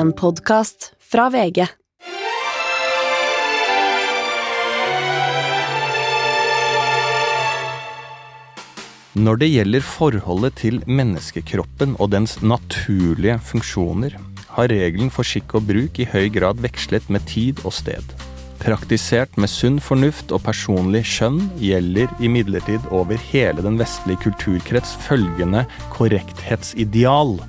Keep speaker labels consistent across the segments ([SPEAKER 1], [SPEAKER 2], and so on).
[SPEAKER 1] En podkast fra VG.
[SPEAKER 2] Når det gjelder forholdet til menneskekroppen og dens naturlige funksjoner, har regelen for skikk og bruk i høy grad vekslet med tid og sted. Praktisert med sunn fornuft og personlig skjønn gjelder imidlertid over hele den vestlige kulturkrets følgende korrekthetsideal.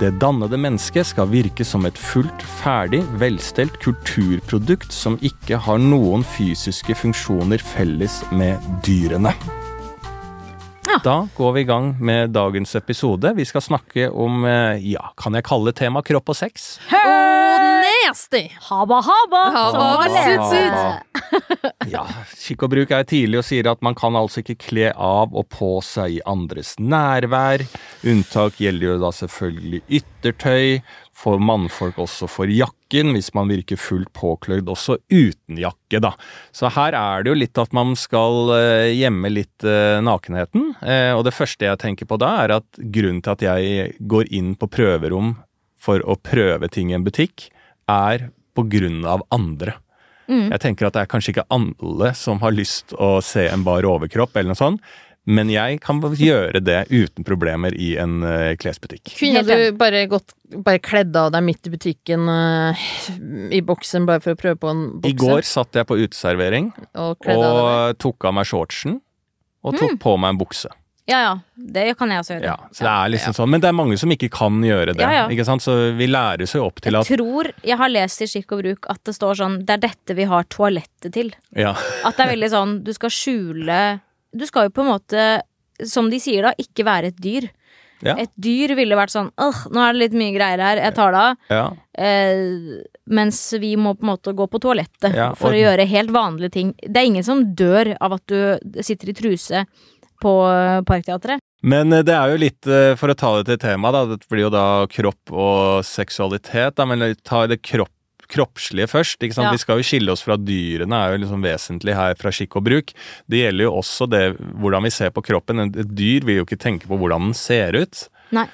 [SPEAKER 2] Det dannede mennesket skal virke som et fullt, ferdig, velstelt kulturprodukt som ikke har noen fysiske funksjoner felles med dyrene. Da går vi i gang med dagens episode. Vi skal snakke om, eh, ja, kan jeg kalle tema kropp og sex?
[SPEAKER 3] Og nasty!
[SPEAKER 4] Haba, haba!
[SPEAKER 3] Haba,
[SPEAKER 4] haba.
[SPEAKER 3] sut.
[SPEAKER 2] Ja, skikk og bruk er tidlig og sier at man kan altså ikke kle av og på seg i andres nærvær. Unntak gjelder jo da selvfølgelig yttertøy, for mannfolk også for jakken, hvis man virker fullt påkløyd også uten jakke, da. Så her er det jo litt at man skal eh, gjemme litt eh, nakenheten. Eh, og det første jeg tenker på da, er at grunnen til at jeg går inn på prøverom for å prøve ting i en butikk, er på grunn av andre. Jeg tenker at det er kanskje ikke alle som har lyst å se en bar overkropp eller noe sånt, men jeg kan gjøre det uten problemer i en eh, klesbutikk.
[SPEAKER 3] Kunne du bare gått bare kledd av deg midt i butikken uh, i boksen bare for å prøve på en bokse?
[SPEAKER 2] I går satt jeg på uteservering
[SPEAKER 3] og av
[SPEAKER 2] og tok av meg shortsen og tok på meg en bukse.
[SPEAKER 4] Ja, ja. Det kan jeg også gjøre.
[SPEAKER 2] Ja, så det er liksom sånn, Men det er mange som ikke kan gjøre det.
[SPEAKER 4] Ja, ja.
[SPEAKER 2] ikke sant? Så vi lærer jo opp til at
[SPEAKER 4] Jeg tror jeg har lest i Skikk og bruk at det står sånn Det er dette vi har toalettet til.
[SPEAKER 2] ja,
[SPEAKER 4] At det er veldig sånn Du skal skjule Du skal jo på en måte, som de sier da, ikke være et dyr.
[SPEAKER 2] ja,
[SPEAKER 4] Et dyr ville vært sånn Åh, nå er det litt mye greier her, jeg tar det av.
[SPEAKER 2] ja.
[SPEAKER 4] Eh, mens vi må på en måte gå på toalettet
[SPEAKER 2] Ja,
[SPEAKER 4] for å gjøre helt vanlige ting. Det er ingen som dør av at du sitter i truse på eh, Parkteatret.
[SPEAKER 2] Men eh, det er jo litt, eh, for å ta det til tema, da, det blir jo da kropp og seksualitet, da, men ta det kropp, kroppslige først. ikke sant?
[SPEAKER 4] Ja.
[SPEAKER 2] Vi skal jo skille oss fra dyrene, er jo liksom vesentlig her fra skikk og bruk. Det gjelder jo også det hvordan vi ser på kroppen. Et dyr vil jo ikke tenke på hvordan den ser ut.
[SPEAKER 4] Nei.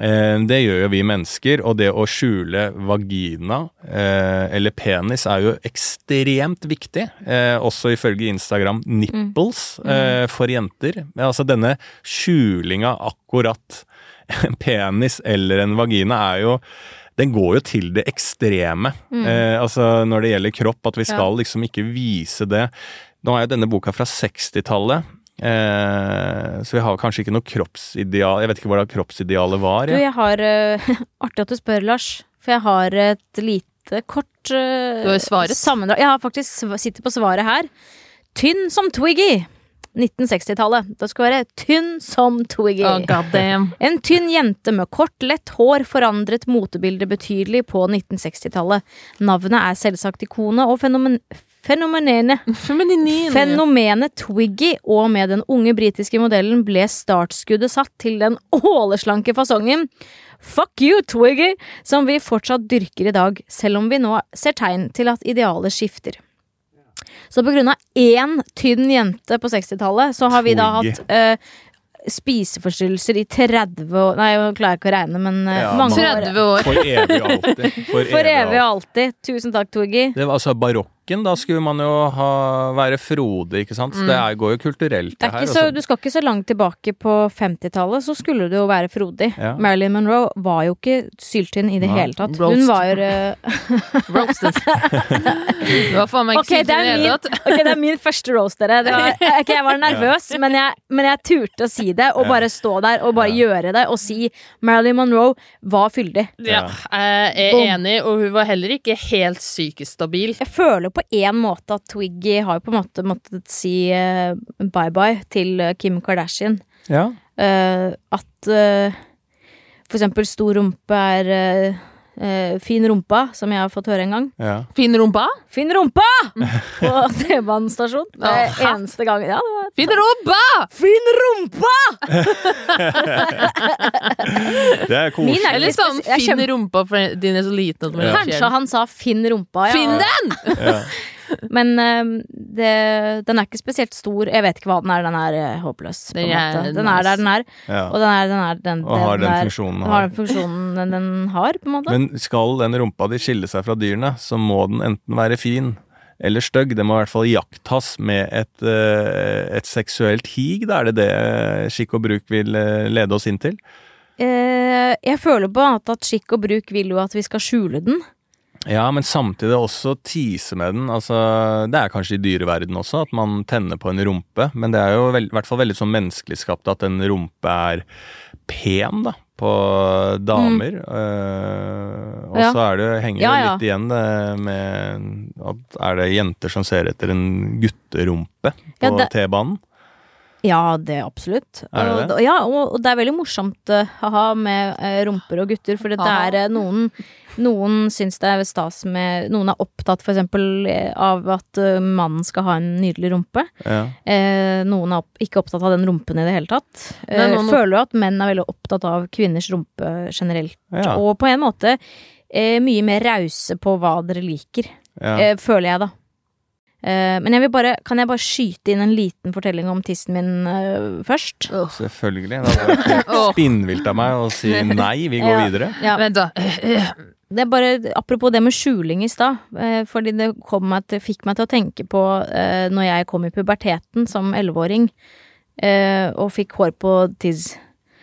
[SPEAKER 2] Eh, Det gjør jo vi mennesker, og det å skjule vagina eh, eller penis er jo ekstremt viktig. Eh, også ifølge Instagram nipples mm. for jenter. Altså denne skjulinga akkurat en penis eller en vagina er jo den går jo til det ekstreme. Eh, altså når det gjelder kropp, at vi skal liksom ikke vise det. Nå er jo denne boka fra 60-tallet. Eh, så vi har kanskje ikke noe kroppsideal Jeg vet ikke hvordan kroppsidealet var.
[SPEAKER 4] Du,
[SPEAKER 2] jeg.
[SPEAKER 4] har uh, Artig at du spør, Lars. For jeg har et lite, kort uh,
[SPEAKER 3] Du har svaret?
[SPEAKER 4] sammendrag. Jeg har faktisk sitter på svaret her. Tynn som Twiggy. 1960-tallet. Det skal være tynn som Twiggy.
[SPEAKER 3] Oh.
[SPEAKER 4] En tynn jente med kort, lett hår forandret motebildet betydelig på 1960-tallet. Navnet er selvsagt ikonet og fenomen
[SPEAKER 3] fenomenene.
[SPEAKER 4] Fenomenet Twiggy og med den unge britiske modellen ble startskuddet satt til den åleslanke fasongen Fuck you, Twiggy, som vi fortsatt dyrker i dag, selv om vi nå ser tegn til at idealet skifter. Så på grunn av én tynn jente på 60-tallet, så har vi da hatt uh, spiseforstyrrelser i 30 år Nei, jeg klarer ikke å regne, men eh,
[SPEAKER 2] Ja,
[SPEAKER 4] mange år.
[SPEAKER 3] 30 år.
[SPEAKER 2] For evig og alltid. For,
[SPEAKER 4] evig og alltid. Tusen takk, Torgi.
[SPEAKER 2] Det var altså barokken, da skulle man jo ha, være frodig, ikke sant? Så det er, går jo kulturelt,
[SPEAKER 4] Mm. Det
[SPEAKER 2] det,
[SPEAKER 4] er
[SPEAKER 2] her.
[SPEAKER 4] så,
[SPEAKER 2] altså.
[SPEAKER 4] du skal ikke så langt tilbake på 50-tallet, så skulle du jo være frodig.
[SPEAKER 2] Ja.
[SPEAKER 4] Marilyn Monroe var jo ikke syltynn i det
[SPEAKER 2] Nei.
[SPEAKER 4] hele tatt.
[SPEAKER 3] Roast.
[SPEAKER 4] Hun var uh...
[SPEAKER 3] Roasted. Det var faen meg ikke okay, syltynn
[SPEAKER 4] i
[SPEAKER 3] det hele tatt.
[SPEAKER 4] ok, det er min første roast, dere. Det var, ok, jeg var nervøs, men, jeg, men jeg turte å si det, og
[SPEAKER 2] Ja.
[SPEAKER 4] bare stå der og bare
[SPEAKER 2] Ja.
[SPEAKER 4] gjøre det, og si Marilyn Monroe var fyldig.
[SPEAKER 3] Ja, jeg er enig, og hun var heller ikke helt psykisk stabil.
[SPEAKER 4] Jeg føler på en måte at Twiggy har jo på en måte måttet si eh, bye-bye til eh, Kim Kardashian.
[SPEAKER 2] Ja.
[SPEAKER 4] Eh, at for eksempel stor rumpe er eh, fin rumpa, som jeg har fått høre en gang.
[SPEAKER 2] ja.
[SPEAKER 3] Fin rumpa?
[SPEAKER 4] Fin rumpa! På T-banestasjon. Det er eneste gang. Ja, det var
[SPEAKER 3] Fin rumpa!
[SPEAKER 4] Fin rumpa!
[SPEAKER 2] Det er koselig.
[SPEAKER 4] Er
[SPEAKER 3] Eller
[SPEAKER 4] litt
[SPEAKER 3] sånn
[SPEAKER 4] spes- jeg
[SPEAKER 3] fin
[SPEAKER 4] kjem-
[SPEAKER 3] rumpa, for din er så liten at man
[SPEAKER 4] Kanskje
[SPEAKER 3] den.
[SPEAKER 4] han sa Finn rumpa, ja.
[SPEAKER 3] Finn den!
[SPEAKER 2] Ja.
[SPEAKER 4] Men eh, det, den er ikke spesielt stor. Jeg vet ikke hva den er. Den er eh, håpløs. På
[SPEAKER 3] Den er
[SPEAKER 4] måte. Den er der den er,
[SPEAKER 2] Ja.
[SPEAKER 4] og den er, den er den,
[SPEAKER 2] Og har den
[SPEAKER 4] er-
[SPEAKER 2] funksjonen den
[SPEAKER 4] har
[SPEAKER 2] har.
[SPEAKER 4] den funksjonen den, den har, på en måte.
[SPEAKER 2] Men skal den rumpa di skille seg fra dyrene, så må den enten være fin eller stygg. Det må i hvert fall iakttas med et, eh, et seksuelt hig. Da er det det skikk og bruk vil eh, lede oss inn til.
[SPEAKER 4] Eh, jeg føler på at, at skikk og bruk vil jo at vi skal skjule den.
[SPEAKER 2] Ja, men samtidig også tise med den. Altså, det er kanskje i dyreverden også at man tenner på en rumpe, men det er jo i hvert fall veldig sånn menneskelig skapt at en rumpe er pen, da, på damer. Eh, og
[SPEAKER 4] Mm. Ja.
[SPEAKER 2] så er det, henger det
[SPEAKER 4] Ja, ja.
[SPEAKER 2] litt igjen det med at er det jenter som ser etter en gutterumpe på T-banen?
[SPEAKER 4] Ja, det absolutt.
[SPEAKER 2] Er det
[SPEAKER 4] Og, ja, og, det er veldig morsomt eh, haha, med eh, rumper og gutter, for det er eh, noen noen syns det er stas med Noen er opptatt for eksempel eh, av at mannen skal ha en nydelig rumpe.
[SPEAKER 2] Ja.
[SPEAKER 4] Eh, noen er opp, ikke opptatt av den rumpen i det hele tatt.
[SPEAKER 3] Nei,
[SPEAKER 4] Eh,
[SPEAKER 3] noen-
[SPEAKER 4] føler jo at menn er veldig opptatt av kvinners rumpe generelt.
[SPEAKER 2] Ja.
[SPEAKER 4] Og på en måte eh, mye mer rause på hva dere liker,
[SPEAKER 2] ja.
[SPEAKER 4] eh, føler jeg da. Eh, men jeg vil bare, kan jeg bare skyte inn en liten fortelling om tissen min eh, først?
[SPEAKER 2] Selvfølgelig. Det hadde spinnvilt av meg å si nei, vi går
[SPEAKER 4] Ja.
[SPEAKER 2] videre.
[SPEAKER 4] Ja.
[SPEAKER 3] Vent, da.
[SPEAKER 4] Det er bare, apropos det med skjuling i stad, eh, fordi det kom meg til, fikk meg til å tenke på eh, når jeg kom i puberteten som elleveåring eh, og fikk hår på tiss.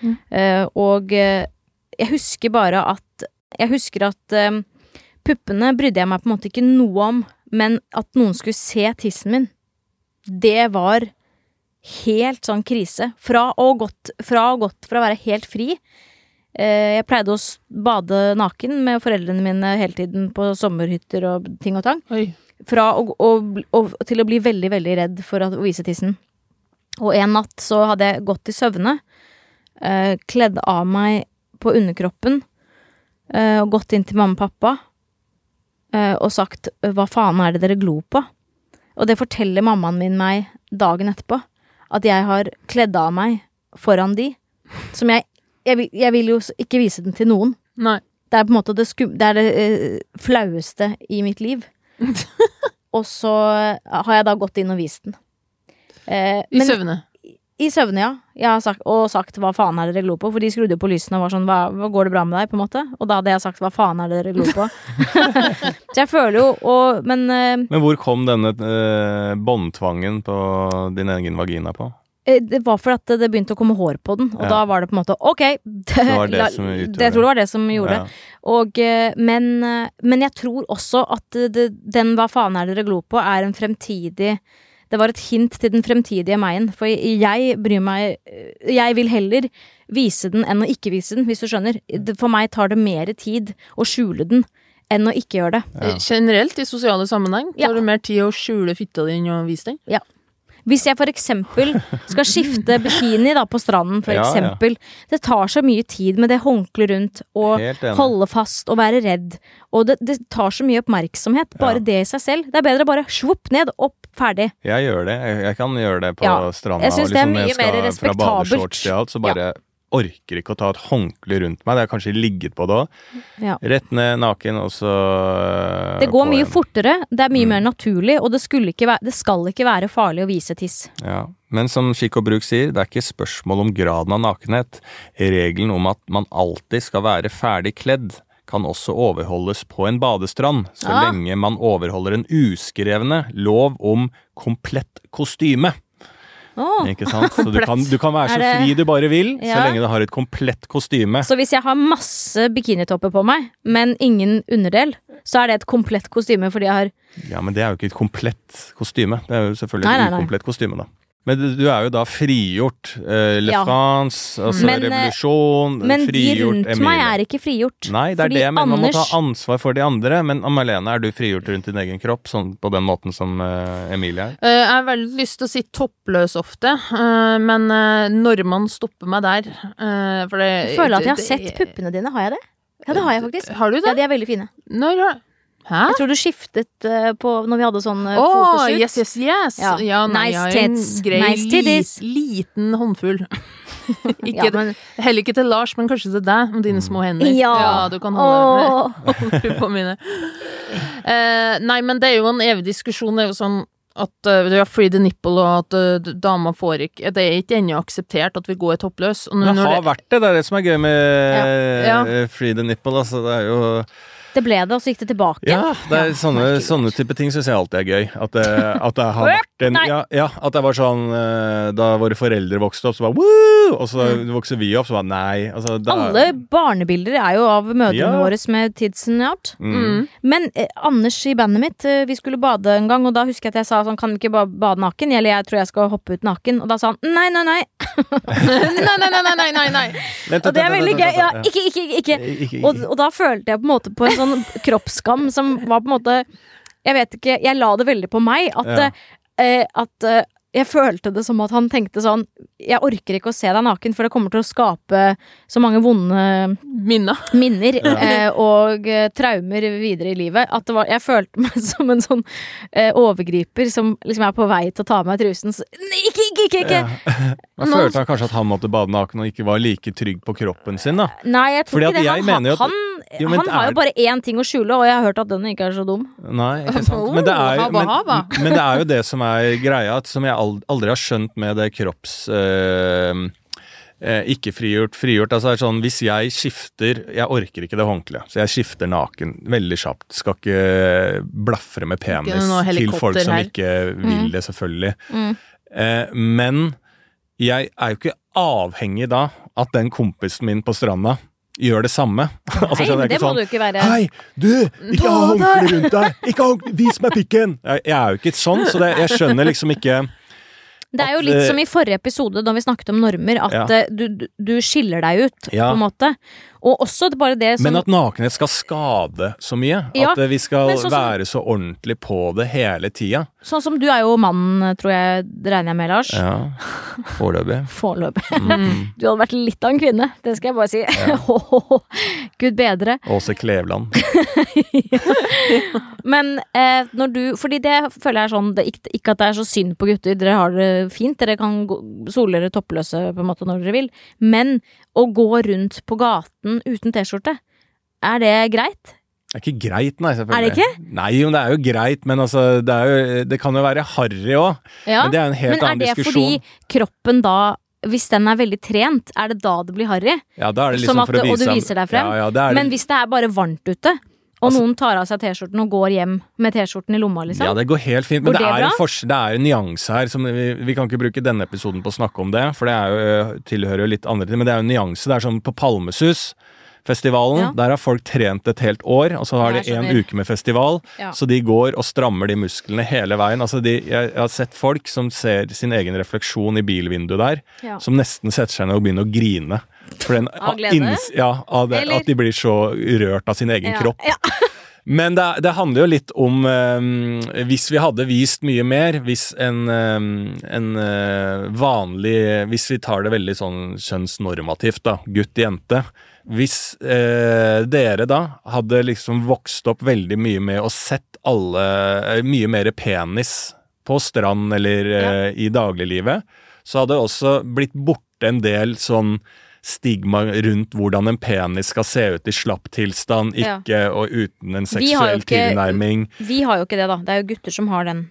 [SPEAKER 3] Mm.
[SPEAKER 4] Eh, og jeg husker bare at Jeg husker at puppene brydde jeg meg på en måte ikke noe om, men at noen skulle se tissen min, det var helt sånn krise. Fra å gått fra, å gått fra å være helt fri Eh, Jeg pleide å bade naken med foreldrene mine hele tiden på sommerhytter og ting og tang.
[SPEAKER 3] Oi.
[SPEAKER 4] Fra å, å, å, til å bli veldig, veldig redd for å vise tissen. Og en natt så hadde jeg gått i søvne, eh, kledd av meg på underkroppen eh, og gått inn til mamma og pappa og sagt 'hva faen er det dere glor på'? Og det forteller mammaen min meg dagen etterpå. At jeg har kledd av meg foran de. Som jeg Jeg jeg vil jo ikke vise den til noen.
[SPEAKER 3] Nei.
[SPEAKER 4] Det er på en måte det, skum, det, er det uh, flaueste i mitt liv. og så har jeg da gått inn og vist den. Uh,
[SPEAKER 3] I
[SPEAKER 4] men-
[SPEAKER 3] søvne.
[SPEAKER 4] I søvne, ja. Jeg har sagt, og sagt 'hva faen er det dere glor på'? For de skrudde jo på lysene og var sånn hva, hva 'går det bra med deg?' på en måte. Og da hadde jeg sagt 'hva faen er det dere glor på'? så jeg føler jo og, Men uh,
[SPEAKER 2] Men hvor kom denne uh, båndtvangen på din egen vagina på?
[SPEAKER 4] eh, det var fordi at det, det begynte å komme hår på den, og
[SPEAKER 2] Ja.
[SPEAKER 4] da var det på en måte ok. Det,
[SPEAKER 2] var det
[SPEAKER 4] la-
[SPEAKER 2] som utgjorde
[SPEAKER 4] det. Jeg tror det var det som gjorde
[SPEAKER 2] Ja.
[SPEAKER 4] det. Og, eh, men, men jeg tror også at det, det, den 'hva faen er det dere glor på' er en fremtidig Det var et hint til den fremtidige meg-en. For jeg bryr meg Jeg vil heller vise den enn å ikke vise den, hvis du skjønner. For meg tar det mer tid å skjule den enn å ikke gjøre det.
[SPEAKER 2] Ja.
[SPEAKER 3] Generelt i sosiale sammenheng
[SPEAKER 4] Ja.
[SPEAKER 3] tar det mer tid å skjule fitta di enn å vise den.
[SPEAKER 4] Hvis jeg for eksempel skal skifte bikini da på stranden, for
[SPEAKER 2] Ja, ja.
[SPEAKER 4] eksempel. Det tar så mye tid med det håndkleet rundt, og holde fast og være redd. Og det, det tar så mye oppmerksomhet, bare
[SPEAKER 2] Ja.
[SPEAKER 4] det i seg selv. Det er bedre å bare svopp ned, opp, ferdig.
[SPEAKER 2] Jeg gjør det. Jeg, jeg kan gjøre det på stranda.
[SPEAKER 4] jeg synes det er
[SPEAKER 2] liksom,
[SPEAKER 4] mye
[SPEAKER 2] jeg skal Fra badeshorts til alt, så bare orker ikke å ta et håndkle rundt meg. Det har kanskje ligget på det òg.
[SPEAKER 4] Ja.
[SPEAKER 2] Rett ned naken, og så øh,
[SPEAKER 4] Det går mye
[SPEAKER 2] en.
[SPEAKER 4] fortere, det er mye
[SPEAKER 2] Mm.
[SPEAKER 4] mer naturlig, og det, ikke være, det skal ikke være farlig å vise tiss.
[SPEAKER 2] Ja, Men som skikk og bruk sier, det er ikke spørsmål om graden av nakenhet. Regelen om at man alltid skal være ferdig kledd, kan også overholdes på en badestrand, så
[SPEAKER 4] Ja.
[SPEAKER 2] lenge man overholder en uskrevne lov om komplett kostyme.
[SPEAKER 4] Åh.
[SPEAKER 2] Ikke sant? Så du kan, du kan være så
[SPEAKER 4] det-
[SPEAKER 2] fri du bare vil, så lenge du har et komplett kostyme.
[SPEAKER 4] Så hvis jeg har masse bikinitopper på meg, men ingen underdel, så er det et komplett kostyme fordi jeg har
[SPEAKER 2] Ja, men det er jo ikke et komplett kostyme. Det er jo selvfølgelig et ukomplett kostyme, da. Men du, du er jo da frigjort. Eh, Le
[SPEAKER 4] Ja.
[SPEAKER 2] France, altså
[SPEAKER 4] Men, eh,
[SPEAKER 2] revolusjon,
[SPEAKER 4] Men de
[SPEAKER 2] rundt
[SPEAKER 4] rundt meg er ikke frigjort.
[SPEAKER 2] Nei, det er det, men man må ta ansvar for de andre. Men Malene, er du frigjort rundt din egen kropp sånn på den måten som eh, Emilie er?
[SPEAKER 3] Eh, Jeg har veldig lyst til å si toppløs ofte, eh, men når man stopper meg der eh, For det
[SPEAKER 4] Jeg føler at jeg har sett puppene dine. Har jeg det? Ja, det har jeg faktisk.
[SPEAKER 3] Har du det?
[SPEAKER 4] Ja, de er veldig fine.
[SPEAKER 3] Når har Hæ?
[SPEAKER 4] Jeg tror du skiftet uh, på når vi hadde sånn uh,
[SPEAKER 3] oh,
[SPEAKER 4] fotoshoot.
[SPEAKER 3] yes, yes, yes!
[SPEAKER 4] Ja.
[SPEAKER 3] Ja, nei,
[SPEAKER 4] Nice tits.
[SPEAKER 3] grei
[SPEAKER 4] Nice titties.
[SPEAKER 3] liten håndfull. ikke,
[SPEAKER 4] Ja, men,
[SPEAKER 3] Heller ikke til Lars, men kanskje til deg, med dine små hender.
[SPEAKER 4] Ja.
[SPEAKER 3] du kan holde
[SPEAKER 4] Åh.
[SPEAKER 3] på mine. Uh, nei, men det er jo en evig diskusjon. Det er jo sånn at uh, du har free the nipple, og at uh, dama får ikke Det er ikke ennå akseptert at vi går toppløs. Og
[SPEAKER 2] Det
[SPEAKER 3] når
[SPEAKER 2] har vært det. Det er det som er gøy med
[SPEAKER 3] Ja.
[SPEAKER 2] Free the nipple. Altså, det er jo
[SPEAKER 4] Det ble det, og så gikk det tilbake.
[SPEAKER 2] Ja, det er sånne,
[SPEAKER 4] herregud.
[SPEAKER 2] sånne type ting syns jeg alltid er gøy. At det, at det har vært en ja, ja, at det var sånn eh, Da våre foreldre vokste opp, så bare Woo! Og så vokser vi opp, så bare nei. Altså, da,
[SPEAKER 4] Mm. Alle barnebilder er jo av mødrene
[SPEAKER 2] Ja.
[SPEAKER 4] våre med tidsen out.
[SPEAKER 2] mm.
[SPEAKER 4] Men eh, Anders i bandet mitt, eh, vi skulle bade en gang, og da husker jeg at jeg sa sånn, kan vi ikke bare bade naken? Eller jeg tror jeg skal hoppe ut naken. Og da sa han nei, nei, nei.
[SPEAKER 3] nei, nei, nei, nei, nei, nei.
[SPEAKER 2] Vent,
[SPEAKER 4] Og det er veldig gøy. Ja, ikke, ikke, ikke. ikke.
[SPEAKER 2] Ikke- ikke-
[SPEAKER 4] Og, og da følte jeg på en måte på en sånn kroppsskam som var på en måte Jeg vet ikke, jeg la det veldig på meg. At,
[SPEAKER 2] Ja.
[SPEAKER 4] uh, at eh, jeg følte det som at han tenkte sånn Jeg orker ikke å se deg naken, for det kommer til å skape så mange vonde
[SPEAKER 3] Minna.
[SPEAKER 4] minner eh, og eh, traumer videre i livet. At det var, jeg følte meg som en sånn eh, overgriper som liksom er på vei til å ta av meg trusen. Så, Nei, ikke, ikke, ikke! ikke.
[SPEAKER 2] Ja. Da følte han kanskje at han måtte bade naken og ikke var like trygg på kroppen sin, da.
[SPEAKER 4] Nei, jeg tror
[SPEAKER 2] Fordi
[SPEAKER 4] ikke det.
[SPEAKER 2] jeg
[SPEAKER 4] Han, han,
[SPEAKER 2] Jo,
[SPEAKER 4] han har
[SPEAKER 2] er-
[SPEAKER 4] jo bare én ting å skjule, og jeg har hørt at den ikke er så dum.
[SPEAKER 2] Nei, ikke sant. Men det er jo, men, men det er jo det som er greia, at som jeg aldri har skjønt med det kropps... eh, ikke frigjort, frigjort. Altså er sånn, hvis jeg skifter Jeg orker ikke det håndkleet, så jeg skifter naken veldig kjapt. Skal ikke blafre med penis til folk som
[SPEAKER 3] her.
[SPEAKER 2] ikke vil det, selvfølgelig.
[SPEAKER 4] Mm.
[SPEAKER 2] Eh, men jeg er jo ikke avhengig da at den kompisen min på stranda gjør det samme. altså,
[SPEAKER 4] Nei, det
[SPEAKER 2] ikke
[SPEAKER 4] må
[SPEAKER 2] sånn,
[SPEAKER 4] du ikke være.
[SPEAKER 2] Hei, du! Ikke ha håndkle rundt deg! Ikke ha Vis meg pikken! Jeg, jeg er jo ikke sånn, så det, jeg skjønner liksom ikke
[SPEAKER 4] Det er jo
[SPEAKER 2] at,
[SPEAKER 4] litt
[SPEAKER 2] eh,
[SPEAKER 4] som i forrige episode da vi snakket om normer, at
[SPEAKER 2] Ja.
[SPEAKER 4] eh, du, du, skiller deg ut,
[SPEAKER 2] Ja.
[SPEAKER 4] på en måte. Og også bare det som
[SPEAKER 2] Men at nakenhet skal skade så mye.
[SPEAKER 4] Ja,
[SPEAKER 2] at eh, vi skal
[SPEAKER 4] men sånn
[SPEAKER 2] være så ordentlig på det hele tida.
[SPEAKER 4] Sånn som du er jo mannen, tror jeg, regner jeg med, Lars.
[SPEAKER 2] Ja. Foreløpig.
[SPEAKER 4] Foreløpig.
[SPEAKER 2] Mm.
[SPEAKER 4] Du hadde vært litt av en kvinne, det skal jeg bare si. Gud bedre.
[SPEAKER 2] Åse Kleveland.
[SPEAKER 4] Men eh, når du Fordi det føler jeg er sånn det, ikke, at det er så synd på gutter, dere har det fint, dere kan sole dere toppløse på en måte når dere vil, men å gå rundt på gaten uten T-skjorte, er det greit?
[SPEAKER 2] Det er ikke greit, nei, selvfølgelig.
[SPEAKER 4] Er det ikke?
[SPEAKER 2] Nei, men det er jo greit, men altså, det, jo, det kan jo være harry òg.
[SPEAKER 4] Ja.
[SPEAKER 2] Men det er en helt
[SPEAKER 4] Men er
[SPEAKER 2] annen
[SPEAKER 4] det fordi kroppen da hvis den er veldig trent, er det da det blir harry?
[SPEAKER 2] Ja, da er det liksom
[SPEAKER 4] at-
[SPEAKER 2] for å vise
[SPEAKER 4] og
[SPEAKER 2] du
[SPEAKER 4] viser deg frem?
[SPEAKER 2] Ja, ja, det er
[SPEAKER 4] Men hvis det er bare varmt ute, og
[SPEAKER 2] Altså-
[SPEAKER 4] noen tar av seg T-skjorten og går hjem med T-skjorten i lomma, liksom?
[SPEAKER 2] Ja, det går helt fint, men det,
[SPEAKER 4] det
[SPEAKER 2] er en det er en nyanse her. Som vi, vi kan ikke bruke denne episoden på å snakke om det, for det jo, tilhører jo litt andre ting. Men det er jo en nyanse. Det er sånn på Palmesus-festivalen,
[SPEAKER 4] Ja.
[SPEAKER 2] der har folk trent et helt år, og så har de en uke med festival.
[SPEAKER 4] Ja.
[SPEAKER 2] Så de går og strammer de musklene hele veien. Altså de, jeg, har sett folk som ser sin egen refleksjon i bilvinduet der,
[SPEAKER 4] Ja.
[SPEAKER 2] som nesten setter seg ned og begynner å grine. Den,
[SPEAKER 4] Av glede?
[SPEAKER 2] ja, av det, at de blir så rørt av sin egen kropp. Men det, det handler jo litt om eh, Hvis vi hadde vist mye mer, hvis en, eh, en eh, vanlig Hvis vi tar det veldig sånn kjønnsnormativt, da, gutt-jente Hvis eh, dere da hadde liksom vokst opp veldig mye med og sett alle eh, Mye mer penis på strand eller eh, i dagliglivet, så hadde det også blitt borte en del sånn stigma rundt hvordan en penis skal se ut i slapp tilstand,
[SPEAKER 4] Ja.
[SPEAKER 2] ikke og uten en
[SPEAKER 4] Vi
[SPEAKER 2] seksuell
[SPEAKER 4] ikke-
[SPEAKER 2] tilnærming.
[SPEAKER 4] Vi har jo ikke det, da. Det er jo gutter som har den.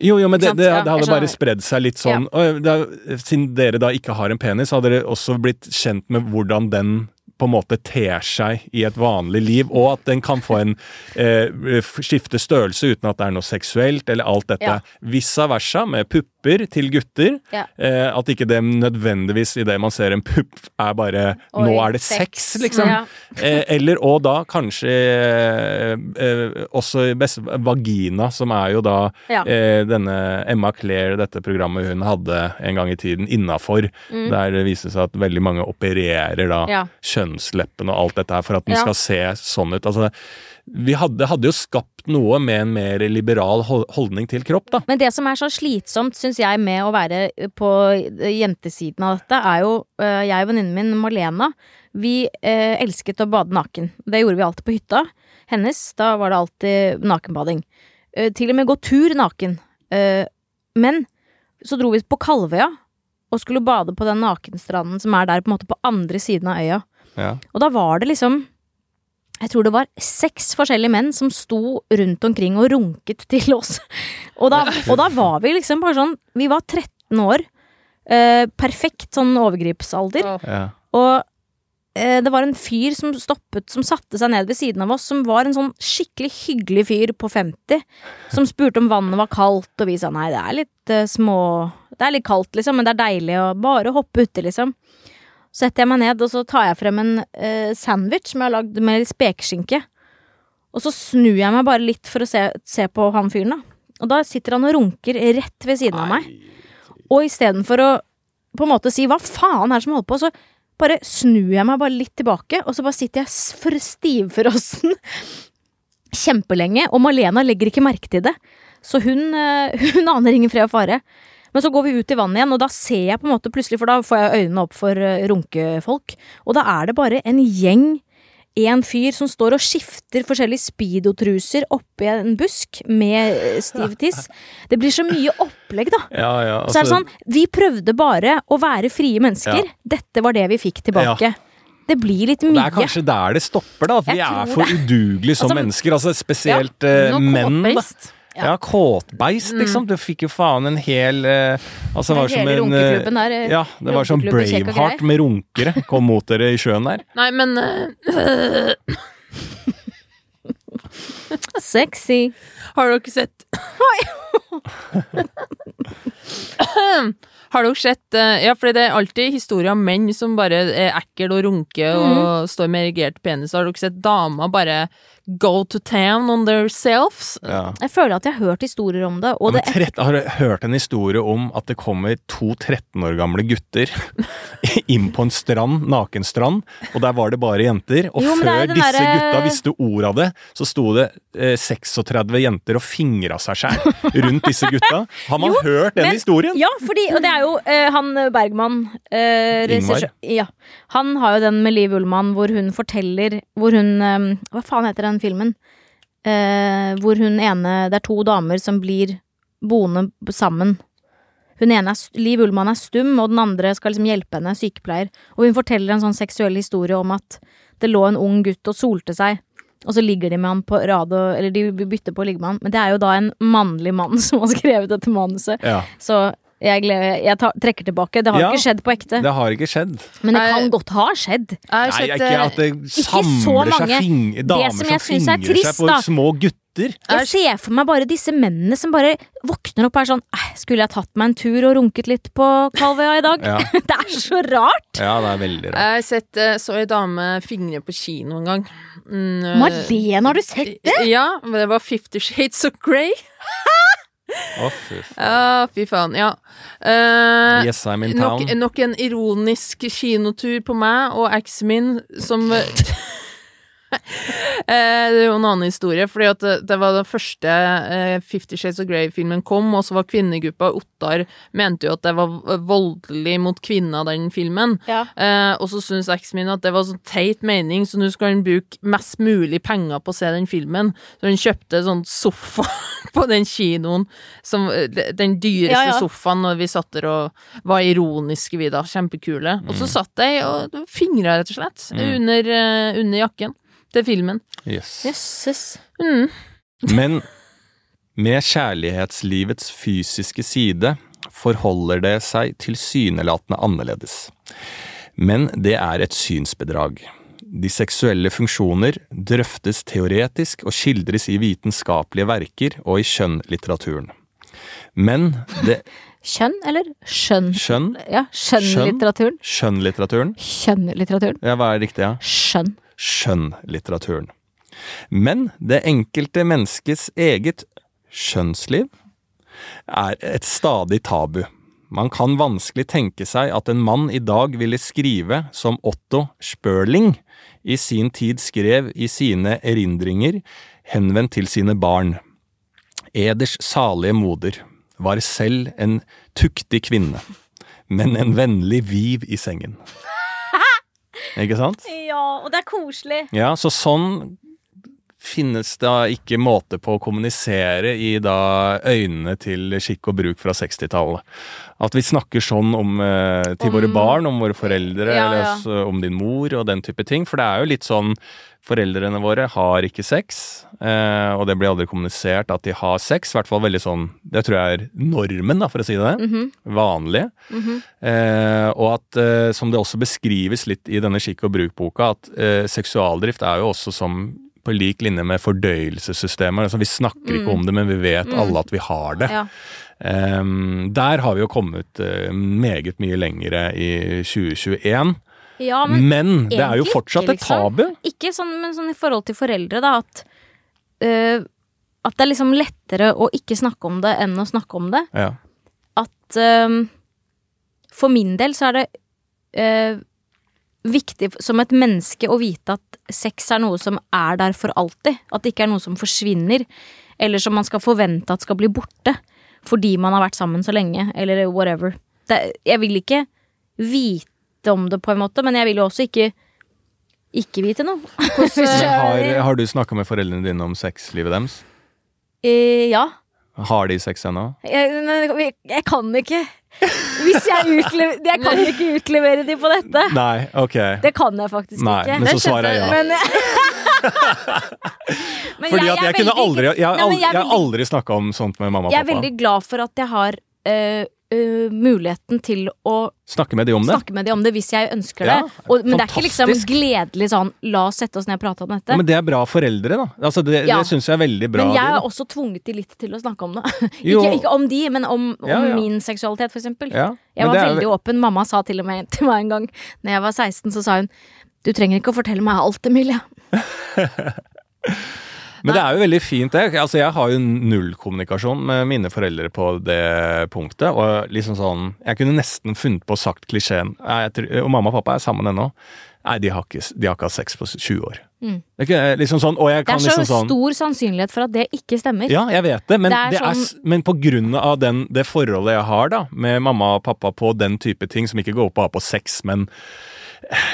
[SPEAKER 2] Jo, jo, men det, det, det hadde bare spredd seg litt sånn og det, er- Siden dere da ikke har en penis, hadde dere også blitt kjent med hvordan den på en måte ter seg i et vanlig liv, og at den kan få en eh, skifte størrelse uten at det er noe seksuelt, eller alt dette.
[SPEAKER 4] Ja.
[SPEAKER 2] Vice versa med pupper til gutter.
[SPEAKER 4] Ja.
[SPEAKER 2] Eh, at ikke det nødvendigvis idet man ser en pupp er bare Nå er det sex,
[SPEAKER 4] sex.
[SPEAKER 2] liksom.
[SPEAKER 4] Ja.
[SPEAKER 2] Eh, eller og da kanskje eh, eh, også i beste vagina, som er jo da
[SPEAKER 4] Ja.
[SPEAKER 2] eh, denne Emma Claire, dette programmet hun hadde en gang i tiden, innafor. Der det viser seg at veldig mange opererer da
[SPEAKER 4] Mm. Ja.
[SPEAKER 2] kjønnsleppen og alt dette her for at den skal se sånn ut. Altså, vi hadde, hadde jo skapt noe med en mer liberal holdning til kropp, da.
[SPEAKER 4] Men det som er så slitsomt, syns jeg, med å være på jentesiden av dette, er jo øh, Jeg og venninnen min Malena, vi øh, elsket å bade naken. Det gjorde vi alltid på hytta hennes. Da var det alltid nakenbading. Øh, til og med gå tur naken. Øh, men så dro vi på Kalvøya og skulle bade på den nakenstranden som er der på en måte på andre siden av øya.
[SPEAKER 2] Ja.
[SPEAKER 4] Og da var det liksom jeg tror det var seks forskjellige menn som sto rundt omkring og runket til oss. Og da, og da var vi liksom bare sånn Vi var 13 år. Eh, perfekt sånn overgripsalder.
[SPEAKER 2] Ja.
[SPEAKER 4] Og eh, det var en fyr som stoppet, som satte seg ned ved siden av oss, som var en sånn skikkelig hyggelig fyr på 50, som spurte om vannet var kaldt, og vi sa nei, det er litt eh, små Det er litt kaldt, liksom, men det er deilig å bare hoppe uti, liksom. Setter jeg meg ned, og så tar jeg frem en eh, sandwich som jeg har lagd med spekeskinke. Og så snur jeg meg bare litt for å se, se på han fyren, da. Og da sitter han og runker rett ved siden av meg. Og istedenfor å på en måte si 'hva faen er det som holder på', så bare snur jeg meg bare litt tilbake, og så bare sitter jeg for stivfrossen kjempelenge, og Malena legger ikke merke til det. Så hun, eh, hun aner ingen fred og fare. Men så går vi ut i vannet igjen, og da ser jeg på en måte plutselig, for da får jeg øynene opp for eh, runkefolk, og da er det bare en gjeng, en fyr som står og skifter forskjellige speedo-truser oppi en busk med eh, stiv tiss. Det blir så mye opplegg, da.
[SPEAKER 2] Ja, ja,
[SPEAKER 4] Så er det
[SPEAKER 2] altså-
[SPEAKER 4] sånn, vi prøvde bare å være frie mennesker.
[SPEAKER 2] Ja.
[SPEAKER 4] Dette var det vi fikk tilbake. Det blir litt mye.
[SPEAKER 2] Det er kanskje der det stopper, da. At vi er for udugelige som
[SPEAKER 4] Altså,
[SPEAKER 2] mennesker. Altså Spesielt eh, menn. da.
[SPEAKER 3] Kåtbeist.
[SPEAKER 2] Ja, kåtbeist, liksom. Du fikk jo faen en hel eh, Altså, det var som en
[SPEAKER 4] runkeklubben der, eh,
[SPEAKER 2] Ja, det var som Braveheart med runkere kom mot dere i sjøen der.
[SPEAKER 3] Nei, men uh,
[SPEAKER 4] Sexy.
[SPEAKER 3] Har dere sett Har dere sett eh, Ja, for det er alltid historier om menn som bare er ekle og runker
[SPEAKER 4] og
[SPEAKER 3] og står med erigert penis. Har dere sett damer bare go to town on themselves?
[SPEAKER 2] Ja.
[SPEAKER 4] Jeg føler at jeg har hørt historier om det, og
[SPEAKER 2] Ja, men
[SPEAKER 4] det
[SPEAKER 2] trett- har du hørt en historie om at det kommer to 13 år gamle gutter inn på en strand, nakenstrand, og der var det bare jenter. Og
[SPEAKER 4] Jo, er
[SPEAKER 2] før disse gutta visste ordet av det, så sto det eh, 36 jenter og fingra seg sjæl rundt disse gutta. Har man
[SPEAKER 4] Jo,
[SPEAKER 2] hørt den
[SPEAKER 4] men-
[SPEAKER 2] historien?
[SPEAKER 4] Ja, fordi, og det er jo eh, han Bergman eh, regissør- Ja. Han har jo den med Liv Ullmann hvor hun forteller Hvor hun eh, Hva faen heter den filmen? Eh, hvor hun ene Det er to damer som blir boende sammen. Hun ene er, st- Liv Ullmann er stum, og den andre skal liksom hjelpe henne, sykepleier. Og hun forteller en sånn seksuell historie om at det lå en ung gutt og solte seg. Og så ligger de med han på rad, og, eller de bytter på å ligge med han. Men det er jo da en mannlig mann som har skrevet dette manuset.
[SPEAKER 2] Ja,
[SPEAKER 4] Så jeg, gleder, jeg tar, trekker tilbake. Det har
[SPEAKER 2] Ja.
[SPEAKER 4] ikke skjedd på ekte.
[SPEAKER 2] det har ikke skjedd.
[SPEAKER 4] Men det kan godt ha skjedd.
[SPEAKER 3] Jeg
[SPEAKER 2] Nei, ikke
[SPEAKER 3] eh,
[SPEAKER 2] at det samler seg
[SPEAKER 4] mange.
[SPEAKER 2] fing damer
[SPEAKER 4] som
[SPEAKER 2] som,
[SPEAKER 4] jeg synes er
[SPEAKER 2] fingrer
[SPEAKER 4] trist,
[SPEAKER 2] seg på
[SPEAKER 4] da.
[SPEAKER 2] små gutter.
[SPEAKER 4] Jeg ser for meg bare disse mennene som bare våkner opp og er sånn «Eh, Skulle jeg tatt meg en tur og runket litt på Kalvøya i dag?
[SPEAKER 2] Ja.
[SPEAKER 4] det er så rart!
[SPEAKER 2] Ja, det er veldig rart.
[SPEAKER 3] Jeg har sett eh, så ei dame fingre på kino en gang. Mm, eh,
[SPEAKER 4] Marlene, har du sett det?
[SPEAKER 3] Ja, men det var Fifty Shades of Grey.
[SPEAKER 2] Å, fy faen.
[SPEAKER 3] Ja, fy faen. Ja. Uh,
[SPEAKER 2] Yes, I'm in town.
[SPEAKER 3] nok en ironisk kinotur på meg og eksen min som Det er jo en annen historie, fordi at det, det var den første eh, Fifty Shades of Grey-filmen kom, og så var kvinnegruppa Ottar mente jo at det var voldelig mot kvinner, den filmen.
[SPEAKER 4] Ja.
[SPEAKER 3] Eh, og så syns eksen min at det var sånn teit mening, så nå skal han bruke mest mulig penger på å se den filmen. Så han kjøpte sånn sofa på den kinoen, som eh, den dyreste
[SPEAKER 4] Ja, ja.
[SPEAKER 3] sofaen, når vi satt der og var ironiske, vi da. Kjempekule. Og så satt jeg og fingra, rett og slett, under, eh, under jakken til filmen.
[SPEAKER 2] Yes.
[SPEAKER 4] Jøsses.
[SPEAKER 3] Mm.
[SPEAKER 2] Men med kjærlighetslivets fysiske side forholder det seg tilsynelatende annerledes. Men det er et synsbedrag. De seksuelle funksjoner drøftes teoretisk og skildres i vitenskapelige verker og i kjønnlitteraturen. Men det
[SPEAKER 4] Kjønn eller skjønn?
[SPEAKER 2] Skjønn?
[SPEAKER 4] Ja, skjønnlitteraturen.
[SPEAKER 2] Skjønnlitteraturen?
[SPEAKER 4] Kjønnlitteraturen.
[SPEAKER 2] Ja, hva er riktig, ja?
[SPEAKER 4] Skjønn.
[SPEAKER 2] Skjønnlitteraturen. Men det enkelte menneskets eget skjønnsliv er et stadig tabu. Man kan vanskelig tenke seg at en mann i dag ville skrive som Otto Spørling i sin tid skrev i sine erindringer henvendt til sine barn. Eders salige moder var selv en tuktig kvinne, men en vennlig viv i sengen. Ikke sant?
[SPEAKER 4] Ja, og det er koselig.
[SPEAKER 2] Ja, så sånn finnes da ikke måte på å kommunisere i da øynene til skikk og bruk fra 60-tallet. At vi snakker sånn om, eh, til
[SPEAKER 4] Om-
[SPEAKER 2] våre barn, om våre foreldre,
[SPEAKER 4] Ja,
[SPEAKER 2] eller
[SPEAKER 4] ja.
[SPEAKER 2] altså, om din mor og den type ting. For det er jo litt sånn Foreldrene våre har ikke sex, eh, og det blir aldri kommunisert at de har sex. I hvert fall veldig sånn Det tror jeg er normen, da, for å si det.
[SPEAKER 4] Mhm.
[SPEAKER 2] Vanlige. Eh, og at, eh, som det også beskrives litt i denne skikk og bruk-boka, at eh, seksualdrift er jo også som på lik linje med fordøyelsessystemer. Altså, vi snakker ikke om det, men vi vet alle at vi har det.
[SPEAKER 4] Ja.
[SPEAKER 2] Um, der har vi jo kommet uh, meget mye lengre i 2021.
[SPEAKER 4] ja,
[SPEAKER 2] Men,
[SPEAKER 4] men
[SPEAKER 2] det er jo fortsatt et tabu.
[SPEAKER 4] Ikke sånn, men sånn i forhold til foreldre, da, at uh, At det er liksom lettere å ikke snakke om det enn å snakke om det.
[SPEAKER 2] Ja.
[SPEAKER 4] At uh, For min del så er det eh, viktig som et menneske å vite at sex er noe som er der for alltid. At det ikke er noe som forsvinner, eller som man skal forvente at skal bli borte. Fordi man har vært sammen så lenge, eller whatever. Det, jeg vil ikke vite om det, på en måte, men jeg vil jo også ikke ikke vite noe.
[SPEAKER 2] Har, har du snakka med foreldrene dine om sexlivet deres?
[SPEAKER 4] Eh, ja.
[SPEAKER 2] Har de sex ennå?
[SPEAKER 4] Jeg, jeg kan ikke. Hvis jeg utlever Jeg kan ikke utlevere de på dette.
[SPEAKER 2] Nei, ok.
[SPEAKER 4] Det kan jeg faktisk
[SPEAKER 2] Nei,
[SPEAKER 4] ikke.
[SPEAKER 2] men så svarer jeg ja.
[SPEAKER 4] Men, men
[SPEAKER 2] Fordi
[SPEAKER 4] jeg
[SPEAKER 2] at
[SPEAKER 4] jeg,
[SPEAKER 2] jeg kunne
[SPEAKER 4] veldig-
[SPEAKER 2] aldri Jeg har aldri, aldri snakka om sånt med mamma og
[SPEAKER 4] Jeg er veldig glad for at jeg har øh, øh, muligheten til å
[SPEAKER 2] Snakke med de om det?
[SPEAKER 4] dem om det hvis jeg ønsker
[SPEAKER 2] Ja,
[SPEAKER 4] det. Og, men det er ikke liksom gledelig sånn 'la oss sette oss ned og prate om dette'.
[SPEAKER 2] Ja, men det er bra foreldre, da. Altså, det
[SPEAKER 4] Ja.
[SPEAKER 2] det syns jeg er veldig bra.
[SPEAKER 4] Men jeg
[SPEAKER 2] de,
[SPEAKER 4] har også tvunget de litt til å snakke om det. Ikke, ikke om de, men om, om min seksualitet, for eksempel. Jeg var
[SPEAKER 2] er
[SPEAKER 4] veldig åpen. Mamma sa til og med til meg en gang Når jeg var 16, så sa hun Du trenger ikke å fortelle meg alt, Emilie.
[SPEAKER 2] Men det er jo veldig fint, det. Altså, jeg har jo null kommunikasjon med mine foreldre på det punktet. Og liksom sånn Jeg kunne nesten funnet på å sagt klisjeen Og mamma og pappa er sammen ennå. Nei, de har ikke, de har ikke hatt sex på 20 år.
[SPEAKER 4] Mm.
[SPEAKER 2] Det er liksom sånn, og jeg
[SPEAKER 4] Det er så
[SPEAKER 2] liksom sånn
[SPEAKER 4] stor sannsynlighet for at det ikke stemmer.
[SPEAKER 2] Ja, jeg vet det, men,
[SPEAKER 4] Det er
[SPEAKER 2] det er,
[SPEAKER 4] sånn-
[SPEAKER 2] men på grunn av den, det forholdet jeg har da, med mamma og pappa på den type ting, som ikke går bare på sex, men eh,